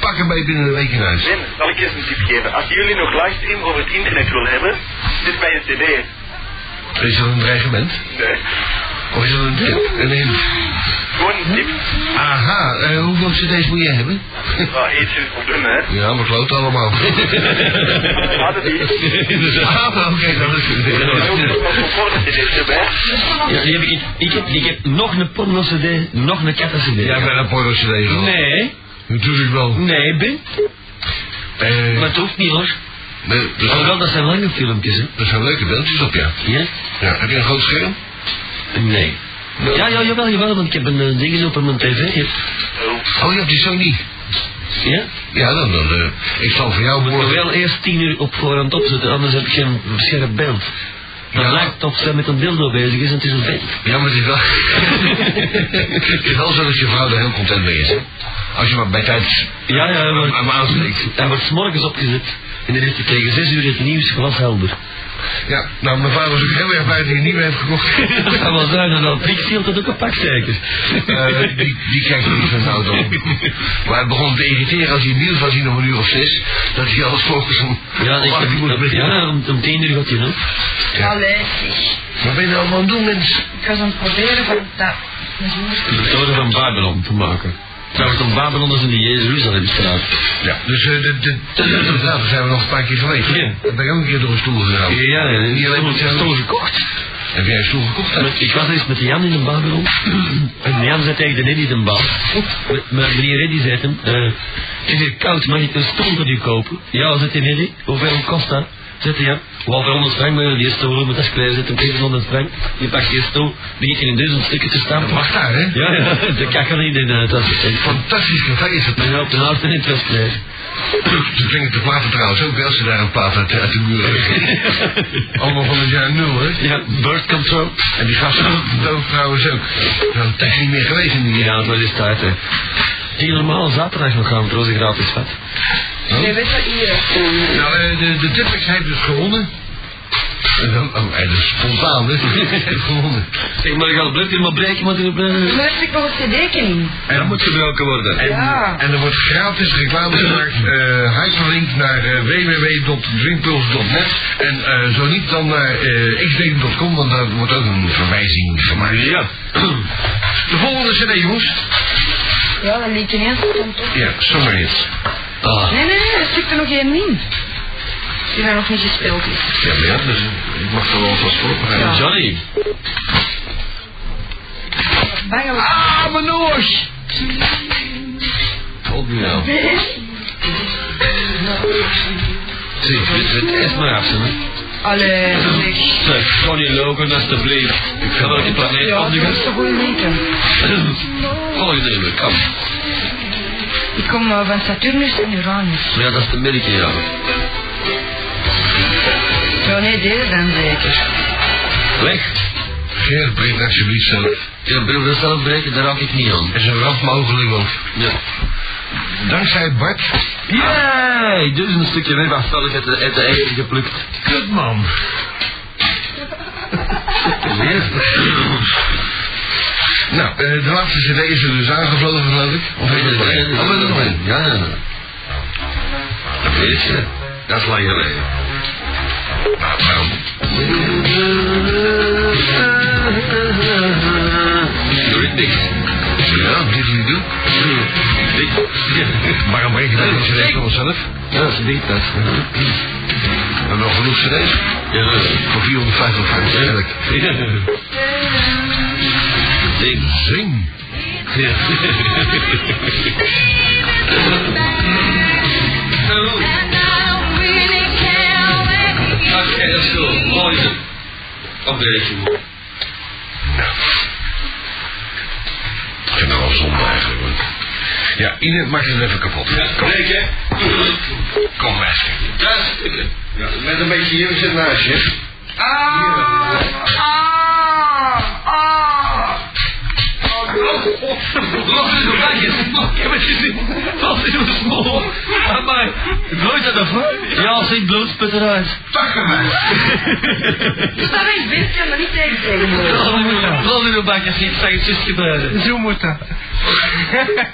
pakken bij binnen een week in huis. Ben, zal ik eens een tip geven? Als jullie nog livestream over het internet willen hebben, dit bij een cd. Is dat een dreigement? Nee. Of is dat een tip? Een hint? Gewoon een tip. Aha, eh, hoeveel cd's moet je hebben? Ja, eet ze op doen, hè. Ja, we kloten allemaal. Hadden die. ah, oké, dat is porno? Ja, die heb ik, ik, heb, ik heb nog een porno-cd, nog een katten-cd. Ja, bij een porno cd gehad. Nee, Natuurlijk wel. nee, Ben. Eh, Maar het hoeft niet hoor. nee, Alhoewel, zijn, dat zijn lange filmpjes, hè. er zijn leuke beeldjes op, ja. Ja? ja. Heb je een groot scherm? Nee. Ja, ja, jawel, jawel, want ik heb een uh, ding op mijn tv. Ja? Oh, je hebt die Sony. ja? Ja, dan, dan eh, ik zal voor jou morgen... wel eerst tien uur op voorhand opzetten, anders heb ik geen scherp beeld. Dan Ja. lijkt of ze met een dildo bezig is en het is een vent. Ja, maar het is wel... het is wel zo dat je vrouw er heel content mee is. Als je maar bij tijd Ja, ja, aan maar aanspreekt. hij wordt 's morgens opgezet. En dan heeft hij tegen zes uur het nieuws glashelder. Ja, nou, mijn vader was ook heel erg blij dat hij een nieuwe heeft gekocht. Dat kan wel zijn, en dan Pixie dat ook een pak zeker. Eh, die, die kijkt niet van nou dan. Maar het begon te irriteren als hij het nieuws was zien om een uur of zes. Dat hij alles volgens hem Ja, ik om uur moest heb, beginnen. ja om, om tien uur gaat hij nog. Ja. Wat ben je nou allemaal aan het doen, mens? Ik was aan het proberen van dat... De methode van Babylon te maken. Trouwens, om Babylon is in de Jeruzalemstraat. Ja, dus eh, de, de, de, daar zijn we nog een paar keer geweest. Ja. Dan ben ook een keer door een stoel gegaan. Ja, ja, Niet alleen een stoel gekocht. Heb jij een stoel gekocht? Met- Ik was eens met Jan in een Babylon. En Jan zei tegen de Neddy de bal. Maar meneer Reddy zei hem, eh, het is hier koud, mag ik een stoel voor u kopen? Ja, zegt de Neddy, hoeveel kost dat? Zegt Jan, wel voor 100 frank, maar die stoel met dat klein zet hem tegen 100 frank. Je pakt die stoel, begint in duizend stukken te stampen. Wacht daar, hè? Ja, ja, de kakker niet in de tas. Fantastisch café is het. En op de laatste in het. Ze klinkt de platen trouwens ook wel, ze daar een plaat uit, uit de muur. Allemaal van het jaar nul, hè? Ja, birth control. En die gasten doof trouwens ook. Nou, het is niet meer geweest in die Ja, dat is tijd, hè. Die normaal zaterdag nog gaan, trouwens, een gratis vat. Nee, weet je, hier. Nou, eh, de, de Tipex heeft dus gewonnen. En dan, oh, en dat is spontaan, hè? heeft gewonnen. Zeg maar, ik ga het blik helemaal breken, maar die blijven. Maar ik nog een cd'tje in. En dat moet gebroken worden. En, Ja. en er wordt gratis reclame gemaakt. eh hyperlink naar eh, www.drinkpuls.net. En eh, zo niet dan naar eh xdate.com, want daar wordt ook een verwijzing gemaakt. Ja. De volgende cd, jongens. Ja, dat komt op. Ja, Summer Hits. Ah. Nee, nee, nee, er zit er nog één in. Die daar nog niet gespeeld is. Ja, maar ja, dus ik mag er wel vast voorbereiden. Ja. Johnny. Bangelijk. Ah, mijn noos! Op nu nou. Zeg, dit eerst maar af, hè. Allee, zeg. Zeg, Johnny Logan, alstublieft. Ik ga wel die planeet Ja, dat is goede liedje. Volgende nummer, kom. Ik kom eh, van Saturnus en Uranus. Ja, dat is de milky, ja. Ja, nee, deze dan zeker. Weg. Geert, breek alsjeblieft zelf. Ja, bril dat zelf breken, daar raak ik niet aan. En zo rap mogelijk ook. Ja. Dankzij Bart. Yay! Dus een stukje webafvallig uit de, uit de eigen geplukt. Kut man. Weer? Nou, eh, de laatste cd is er dus aangevlogen, geloof ik. Of is er nog één? Oh, er is nog één. Ja, ja. Dat weet je. Dat is lang geleden. Nou, waarom? Doe dicht. Ja, dit niet doen. Dicht. Waarom breng je dat in cd voor onszelf? Ja, dat is dicht, dat. We hebben nog genoeg cd's. Ja. Voor 450 frank, eerlijk. Ding. Zing. Ja. Oké, dat is goed. Mooi zo. Op deze moe. Ik vind het wel zonde eigenlijk. hoor. Ja, Ine, maak het even kapot. Ja, Kom, kijk hè. kom maar. Dat is het. Ja, met een beetje hier zit naast je. Ah, ah, Ik een smol. Maar, nooit dat ervan. Ja, zeg bloedsput eruit. Pakken. Dus daar ik best, maar niet tegen zeggen. Vooral in een bakje ziet, zag het. Zo moet dat.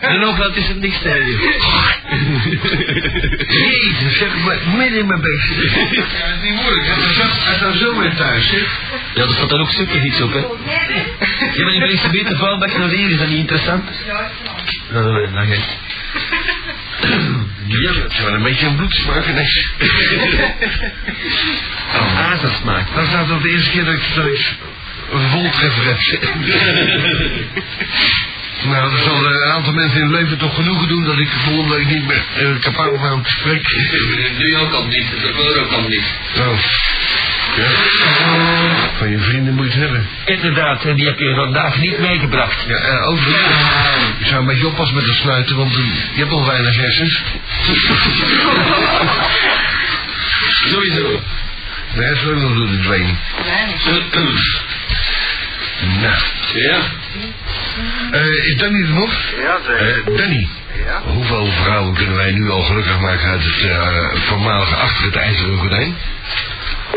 En ook dat is het niks tegen. Jezus, zeg maar, midden in mijn beest. Ja, dat is niet moeilijk. Staat zo- weer thuis. Ja, er staat dan ook stukken iets hè. Ja, maar die brengt ze beter vuilbak naar hier, is dat niet interessant? Ja, dat ik nog niet. Ja, het is wel een beetje een bloedsmaak ineens. Oh. Dat staat op de eerste keer dat ik, dat ik een voltreffer heb. Nou, dat zal een aantal mensen in hun leven toch genoegen doen dat ik volgende week niet meer uh, kapot ben om te spreken. Nu ook al niet, de voor ook al niet. Nou, ja. Van je vrienden moet je het hebben. Inderdaad, en die heb je vandaag niet meegebracht. Ja, uh, overigens, je zou een beetje oppassen met het snuiten, want je hebt al weinig hersens. Sowieso. De hersenen nog door de dween. Nou, Ja. eh, is Danny er nog? Ja, zeker. Eh, Danny, Ja. hoeveel vrouwen kunnen wij nu al gelukkig maken uit het eh, voormalige achter het ijzeren gordijn?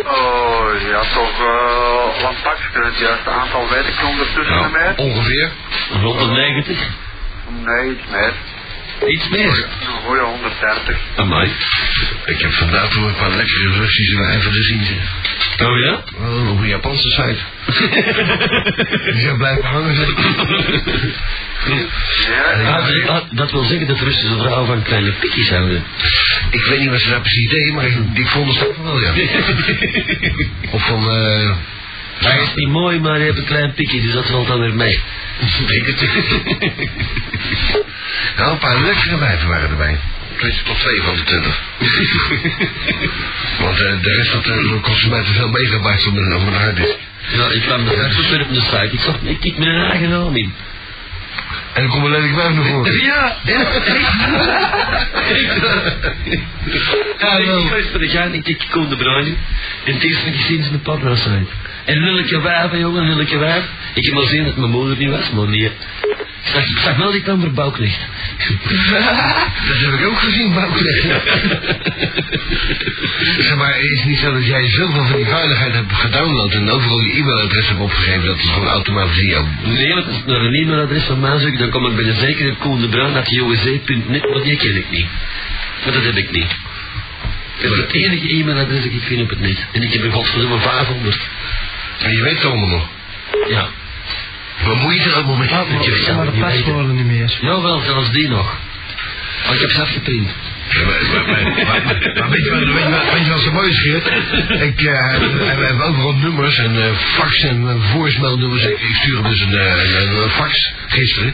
Oh, ja, toch eh lang pakje. Het juiste aantal weet ik ondertussen meer. ongeveer. Rond de 90. Nee, iets meer. Iets meer. Een goede 130. Amai. Ik heb vandaag toch een paar lekkere Russische wijven gezien. Oh ja? Oh, op een Japanse site. Die zijn blijven hangen. zeg. Ja, Ah, dat- ah, dat wil zeggen dat Russische vrouwen van kleine pikjes houden. Ik weet niet wat ze daar precies deden, maar ik, ik vond het toch wel, ja. Of van, eh... Hij is niet mooi, maar hij heeft een klein pikje, dus dat valt dan weer mee. Denk het. nou, een paar lekkere wijven waren erbij. Tot twee van de twintig. Want eh, de rest had uh, mij te veel megabytes op mijn, op mijn harddisk. Ja, ik kwam de verder op de site. Ik zag, ik kijk mijn eigen naam in. En dan komt een lelijk wijf naar voren. Ja, ja, Ja, ik gaan, ik kijk Koen de Bruin. En het eerste dat ik zie is een papa site. En lullijke wijf, jongen, lullijke wijf. Ik heb al gezien dat mijn moeder niet was, maar nee. Ik zag, ik zag wel die dan. Dat heb ik ook gezien, Bouknecht. zeg maar, is het niet zo dat jij zoveel van die veiligheid hebt gedownload en overal je e-mailadres hebt opgegeven dat het gewoon automatisch in jouw... Nee, want ik naar een e-mailadres van mij zoek, dan kom ik bij de zekere Koen de Bruin, dat JOC.net, maar die ken ik niet. Maar dat heb ik niet. Dat is het enige e-mailadres dat ik vind op het net. En ik heb er godverdomme 500. En je weet het allemaal nog. Ja. Wat moet je er allemaal mee? Weet Maar dat de paswoorden niet meer. Jawel, zelfs die nog. Oh, ik heb ze afgeprint. Maar, weet, je wat, zo mooi is, Geert? Ik, eh, we hebben overal nummers en eh, fax en uh, voicemailnummers. Ik, ik stuurde dus een, eh, fax gisteren.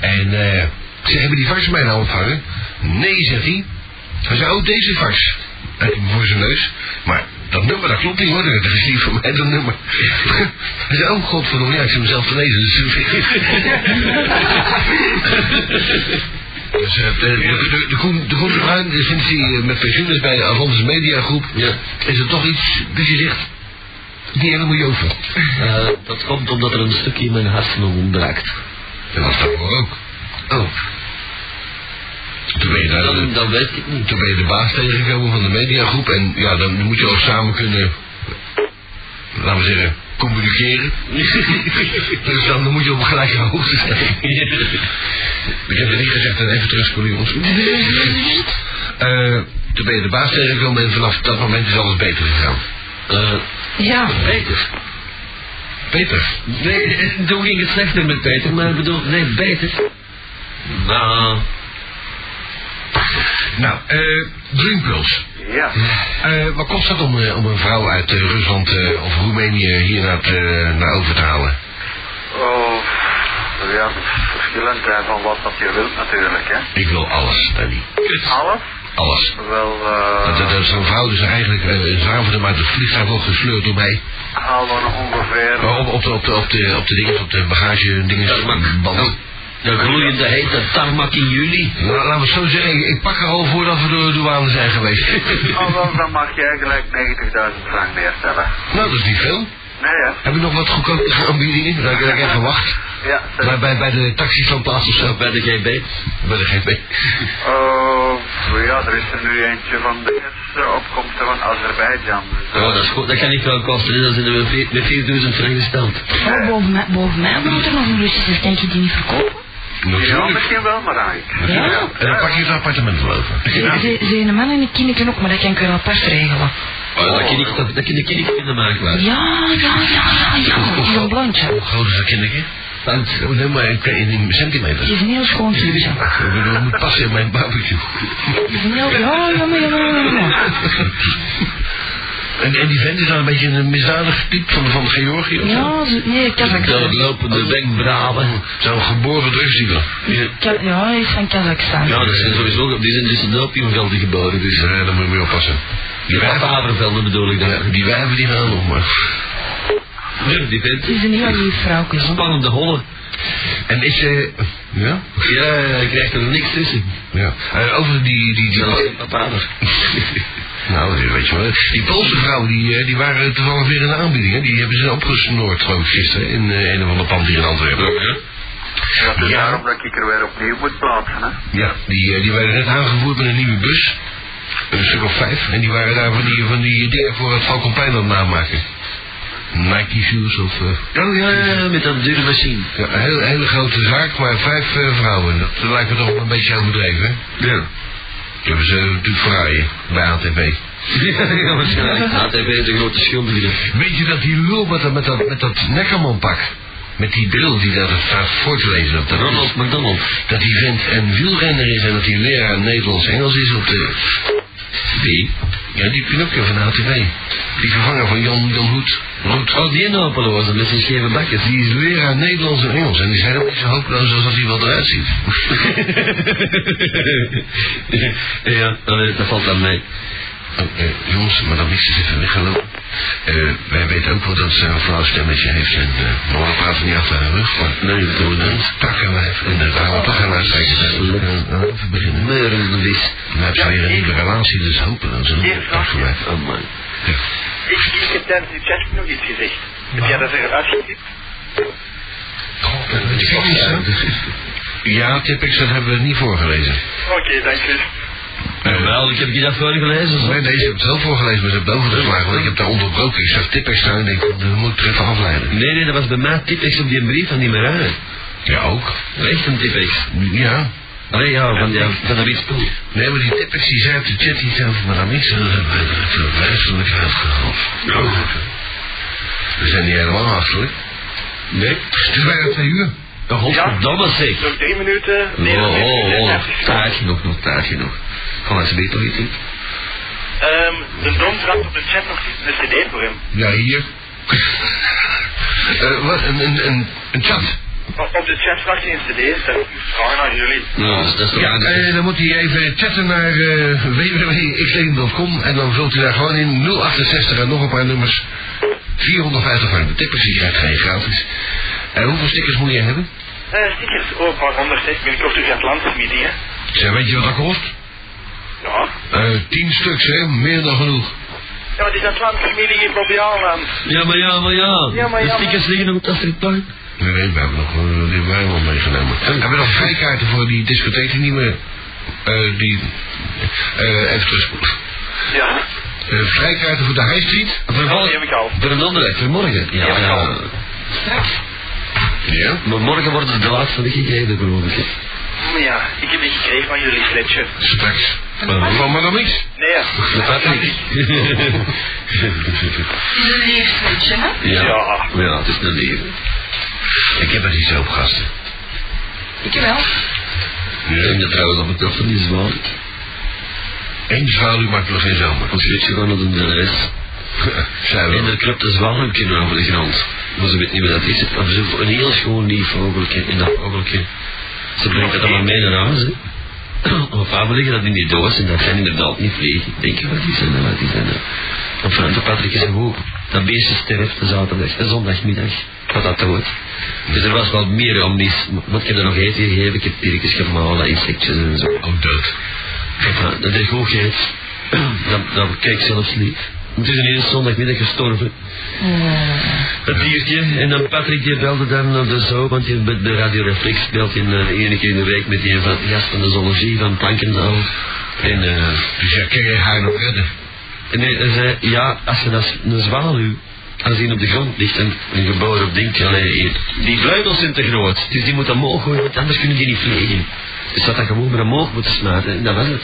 En eh, zeg, hebben die fax mij nou ontvangen? Nee, zegt hij. Hij zei, oh, deze fax. Voor zijn neus. Maar dat nummer, dat klopt niet hoor. Dat is niet voor mij dat nummer. Hij zei, oh, godverdomme, ja, ik zit mezelf te lezen. Dus eh, de, de, de, de, Koen, de Koen de Bruin, sinds hij met pensioen is bij de Avantis Media Groep, Ja. is er toch iets dat je zegt, die helemaal jovel. Eh, dat komt omdat er een stukje in mijn hersenen ontbreekt. En dat staat ook. Oh. Toen ben je daar, Dan, dan weet ik niet. toen ben je de baas tegengekomen van de mediagroep en ja, dan moet je ook samen kunnen, laten we zeggen, communiceren. dus dan moet je op gelijke hoogte zijn. Ik heb het niet gezegd en even terugspoelen jongens. Eh, toen ben je de baas tegengekomen en vanaf dat moment is alles beter gegaan. Eh, Ja. beter. Peter. Nee, eh, toen ging het slechter met Peter, maar ik bedoel, nee, beter. Nou, Nou, eh Dreampulse. Ja. Eh, wat kost dat om, eh, om een vrouw uit eh, Rusland of Roemenië hier naar, naar over te halen? Oh, ja, verschillend van wat dat je wilt natuurlijk, hè. Ik wil alles, Danny. Alles? Alles. Wel, eh... Dat, dat zo'n vrouw dus eigenlijk uh, uit het vliegtuig wordt gesleurd door mij. Haal dan ongeveer... Op, op, de, op, de, op, de, op de dingen, op de bagage dingen. De gloeiende hete tarmac in juli. Nou, laten we het zo zeggen, ik, ik pak er al voordat we door de douane zijn geweest. Oh, wel, dan mag jij gelijk 90.000 frank neerstellen. nou, dat is niet veel. Nee, ja. Heb je nog wat goedkope aanbiedingen? Dat ik, even wacht. Ja. Bij, bij, bij de taxistandplaats of zo? Bij de GB. Bij de GB. Oh, ja, er is er nu eentje van de uh, opkomsten van Azerbeidzjan. Dus, Oh, dat is goed. Dat kan ik wel kosten. Dat zijn er met met 4000 frank gesteld. Oh, boven mij, boven mij woont er nog een Russische, denk je die niet verkopen? Ja, misschien wel, maar eigenlijk. Ja. En dan pak je het appartement wel over. Ze ze een man en een kindje ook, maar dat kan ik wel apart regelen. Oh, dat kan ik, dat, dat kan ik niet vinden maken. Ja, ja, ja, ja, ja. Die is een blondje. Hoe groot is dat kindertje? Want, Oh, nee, maar in, in Die centimeters. is een heel schoon kindje. Ik bedoel, het moet passen in mijn barbecue. Die is een heel... Ja, ja, ja, ja, ja. En, en die vent is dan een beetje een misdadig type van, van Georgië of zo? Ja, nee, Kazachstan. doodlopende wenkbrauwen. Zo'n geboren drugsdealer. Ka- Ja, hij is van Kazachstan. Ja, dat zijn sowieso, die zijn dus in de opiumvelden geboren. Dus, Dus eh, daar moet je mee oppassen. Die ja, wijven, pavervelden bedoel ik dan. ja, die wijven die gaan nog maar. Ja, die vent. Het is een heel lief vrouwtje. Spannende hollen. En is ze... ja? Ja, hij krijgt er niks tussen. Ja. Eh, over die... die, die nou, die weet je wel. Die Poolse vrouwen, die, eh, die waren toevallig weer in de aanbieding. Hè? Die hebben ze opgesnoord, geloof ik, gisteren. In eh, een of ander pand hier in Antwerpen. Ja, het is Ja. daarom dat ik er weer opnieuw moet plaatsen, hè. Ja, die, die werden net aangevoerd met een nieuwe bus. Een stuk of vijf. En die waren daar van die, van die dingen voor het Valkenplein aan het namaken. Nike shoes of... eh, Oh ja, ja, met dat dure machine. ja, een hele, hele grote zaak, maar vijf eh, vrouwen. Dat lijkt me toch wel een beetje overdreven, hè? Ja. Die hebben ze natuurlijk fraaien bij ATV. ja, waarschijnlijk. ATV is een grote schuldige. Weet je dat die lul met dat, met dat, met dat met die bril die daar staat voor te lezen, dat, Ronald McDonald. dat die vent een wielrenner is en dat hij leraar Nederlands-Engels is op de... Wie? Ja, die Pinocchio van ATV. Die vervanger van Jan, Jan Hoed. Roet. Die Nopeloze met zijn scheve bakjes. Die is leraar Nederlands en Engels en die zijn ook niet zo hopeloos als dat hij wel eruit ziet. ja, dat, valt aan mij. Oh, eh, jongens, maar dan is even weggelopen. Eh, wij weten ook wel dat ze een flauw stemmetje heeft en eh maar we praten niet achter haar rug. Maar Nee, dat doen we niet. takkenwijf. En daar gaan we toch gaan uitsteken. Uh, even beginnen. Dan ze weer een nieuwe relatie, dus hopen dat ze een takkenwijf. Oh man. Ik, ik heb tijdens die chat nog iets gezegd. Heb jij dat er dat ook niet zo. Ja, Tipex, dat hebben we niet voorgelezen. Oké, dank u. Eh, Wel, ik heb je dat voorgelezen. zo. Nee, nee, ze hebben het wel voorgelezen, maar ze hebben het overgeslagen, want ik heb daar onderbroken. Ik zag Tipex staan en ik denk, dan moet ik er even afleiden. Nee, nee, dat was bij mij typisch op die brief van die Marijn. Ja, ook. Echt een typisch. Ja. Allee, ja, van, ja, van dat witspul. Nee, maar die Tipex die zei op de chat iets over Madame X en dat hebben we er uitgehaald. Ja. We zijn niet helemaal achterlijk. Nee. Het is bijna twee uur. Oh, godverdomme zeg. Nog drie minuten. Nee, Oh, oh, oh, Ja, nog taart genoeg, nog taart genoeg. Ga maar eens toch iets doen. Ehm, de Don vraagt op de chat nog een cd voor hem. Ja, hier. Eh, wat, een, een, een, een chat. Op op de chat vraagt hij een cd. Dat is vragen aan jullie. Nou, dat Ja, eh, dan moet hij even chatten naar eh www.x1.com en dan vult u daar gewoon in 068 en nog een paar nummers. 450 frank. De tippers die krijgt geen gratis. En hoeveel stickers moet je hebben? Eh, stickers, oh, een paar honderd, terug Atlantis meeting, hè. Zeg, weet je wat dat kost? Ja. Eh, 10 stuks, hè? Meer dan genoeg. Ja, maar het is Atlantis meeting in Bobbejaanland. Ja, maar ja, maar ja. Ja, maar ja, De stickers liggen nog op het afritpark. Nee, nee, we hebben nog uh, die wijn wel meegenomen. We hebben nog vrijkaarten voor die discotheek die niet meer... eh die... eh even terugspoelen. Ja. Eh, vrijkaarten voor de High Street. Ja, die heb ik al. Voor een andere, voor morgen. Ja, Ja, ja. Ja. Maar morgen worden de laatste weggegeven, geloof ik. ja, ik heb die gekregen van jullie fletje. Straks. Van Madame X. Nee, ja. De Patrick. Is een leerfletje, hè? ja. Ja. Ja, het is een leven. Ik heb er iets op, gasten. Ik wel. Denk dat trouwens op het toch van die zwaan. Eén zwaluw maakt nog geen zomer. Ons liedje gewoon op de rest. Zijn we En er klopt een zwanenje over de grond. Maar ze weet niet wat dat is. Maar zo een heel schoon lief vogeltje. En dat vogeltje. Ze brengt het allemaal mee naar huis. Hè. Op avond liggen dat in die doos en dat zijn inderdaad niet vliegen. Ik denk, wat is dat nou, wat is dat nou? Op Frans Patrick is hoe dat beestje sterft de zaterdag, de zondagmiddag. Wat dat dood. Dus er was wel meer om die, wat ik heb er nog eten gegeven, ik heb diertjes gemalen, insectjes en zo. ook dood. Ja, dat is goed geet. Dat, dat kijk zelfs niet. Het is ineens zondagmiddag gestorven. Het diertje. En dan Patrick die belde dan naar de zo, want die, de Radio Reflex speelt in uh, één keer in de week met die van, gast van de zoologie van Plankendaal. En, eh Dus ja, kan je haar nog redden? en hij hij zei, ja, als je dat een zwaluw, als die op de grond ligt en een geboren op ding, allee, hier, die vleugels zijn te groot, dus die moet omhoog gooien, want anders kunnen die niet vliegen. Dus dat dan gewoon maar omhoog moeten smijten, en dat was het.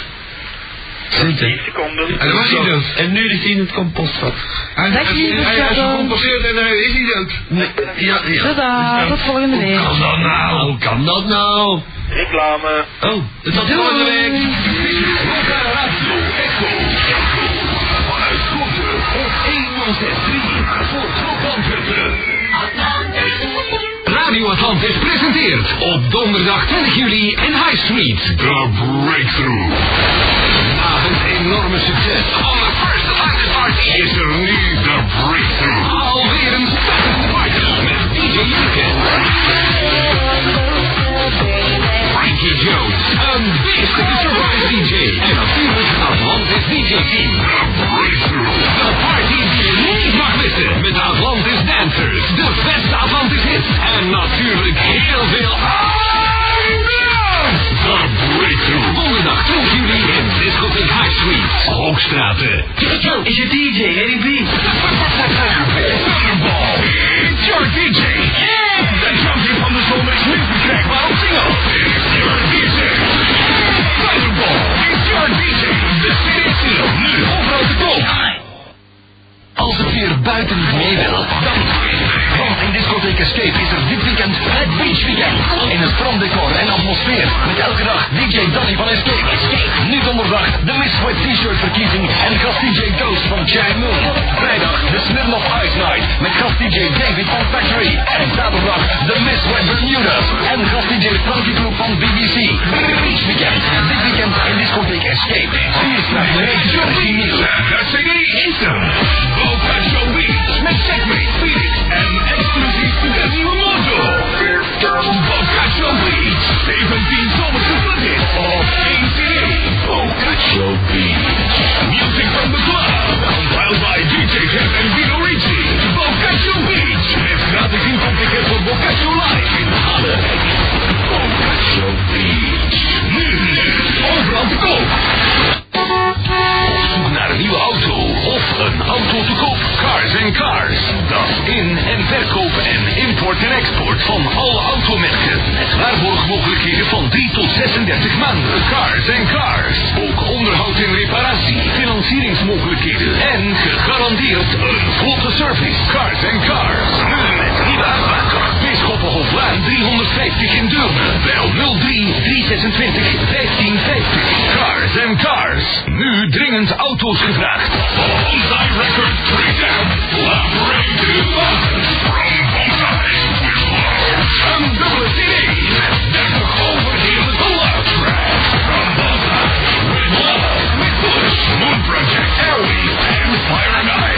10 seconden. En was hij dood. En nu ligt hij in het compostvat. Hij, Dag, hij, hij is Shadow. gecompenseerd en hij is niet dood. Nee, ja, ja. Tada, tot volgende week. Hoe kan dat nou? Hoe kan dat nou? Reclame. Oh, tot volgende week. Radio, Echo. Echo. Vanuit Schoten op 1063 voor Klop Antwerpen. Radio Atlantis presenteert op donderdag 20 juli in High Street The Breakthrough. Het enorme succes van de First Atlantis Party is er nu The Breakthrough. Alweer een spannende party met DJ Jurgen. Frankie Jones, een beestelijke surprise DJ. En natuurlijk Atlantis DJ Team. The Breakthrough. De party missen. Met de Atlantis Dancers, de beste Atlantis hits. En natuurlijk heel veel. The Breakthrough. Donderdag 12 juli in Discotheek High Street. Hoogstraten. Is je DJ, Eddie B? It's your DJ. Buiten mee wil, dan in discotheek Escape is er dit weekend het Beach Weekend. In een stranddecor en atmosfeer. Met elke dag DJ Danny van Escape. Nu donderdag de Miss Wet T-shirt verkiezing en gast DJ Ghost van Chai Moon. Vrijdag de Smirnoff Ice Night met gast DJ David van Factory. En zaterdag de Miss Wet Bermudas en gast DJ Frankie Groep van BBC. Beach Weekend. Dit weekend in discotheek Escape. Vierstraat met origineel. De CD is er. Boca Show Beach met Checkmate, Felix en exclusief de nieuwe motor. Boca Beach. 17 zomerse floodhits op één CD. Boca Show Beach. Music from the club. Compiled by DJ Jeff en Vino Ricci. Boca Beach. Met gratis inkomticket voor Show Live in Halle. Show Beach. Nu, overal te koop. Nieuwe auto of een auto te koop. Cars and Cars. Dat in- en verkoop en import en export van alle automerken. Met waarborgmogelijkheden van 3 tot 36 maanden. Cars and Cars. Ook onderhoud en reparatie. Financieringsmogelijkheden. En gegarandeerd een vlotte service. Cars and Cars. Nu met nieuwe. Bisschoppenhoflaan 350 in Deurne. Bel 03 326 1550. Cars and Cars. Nu dringend auto's gevraagd. Bonsai with Love. CD met 30 overheerlijke love with Bush, and.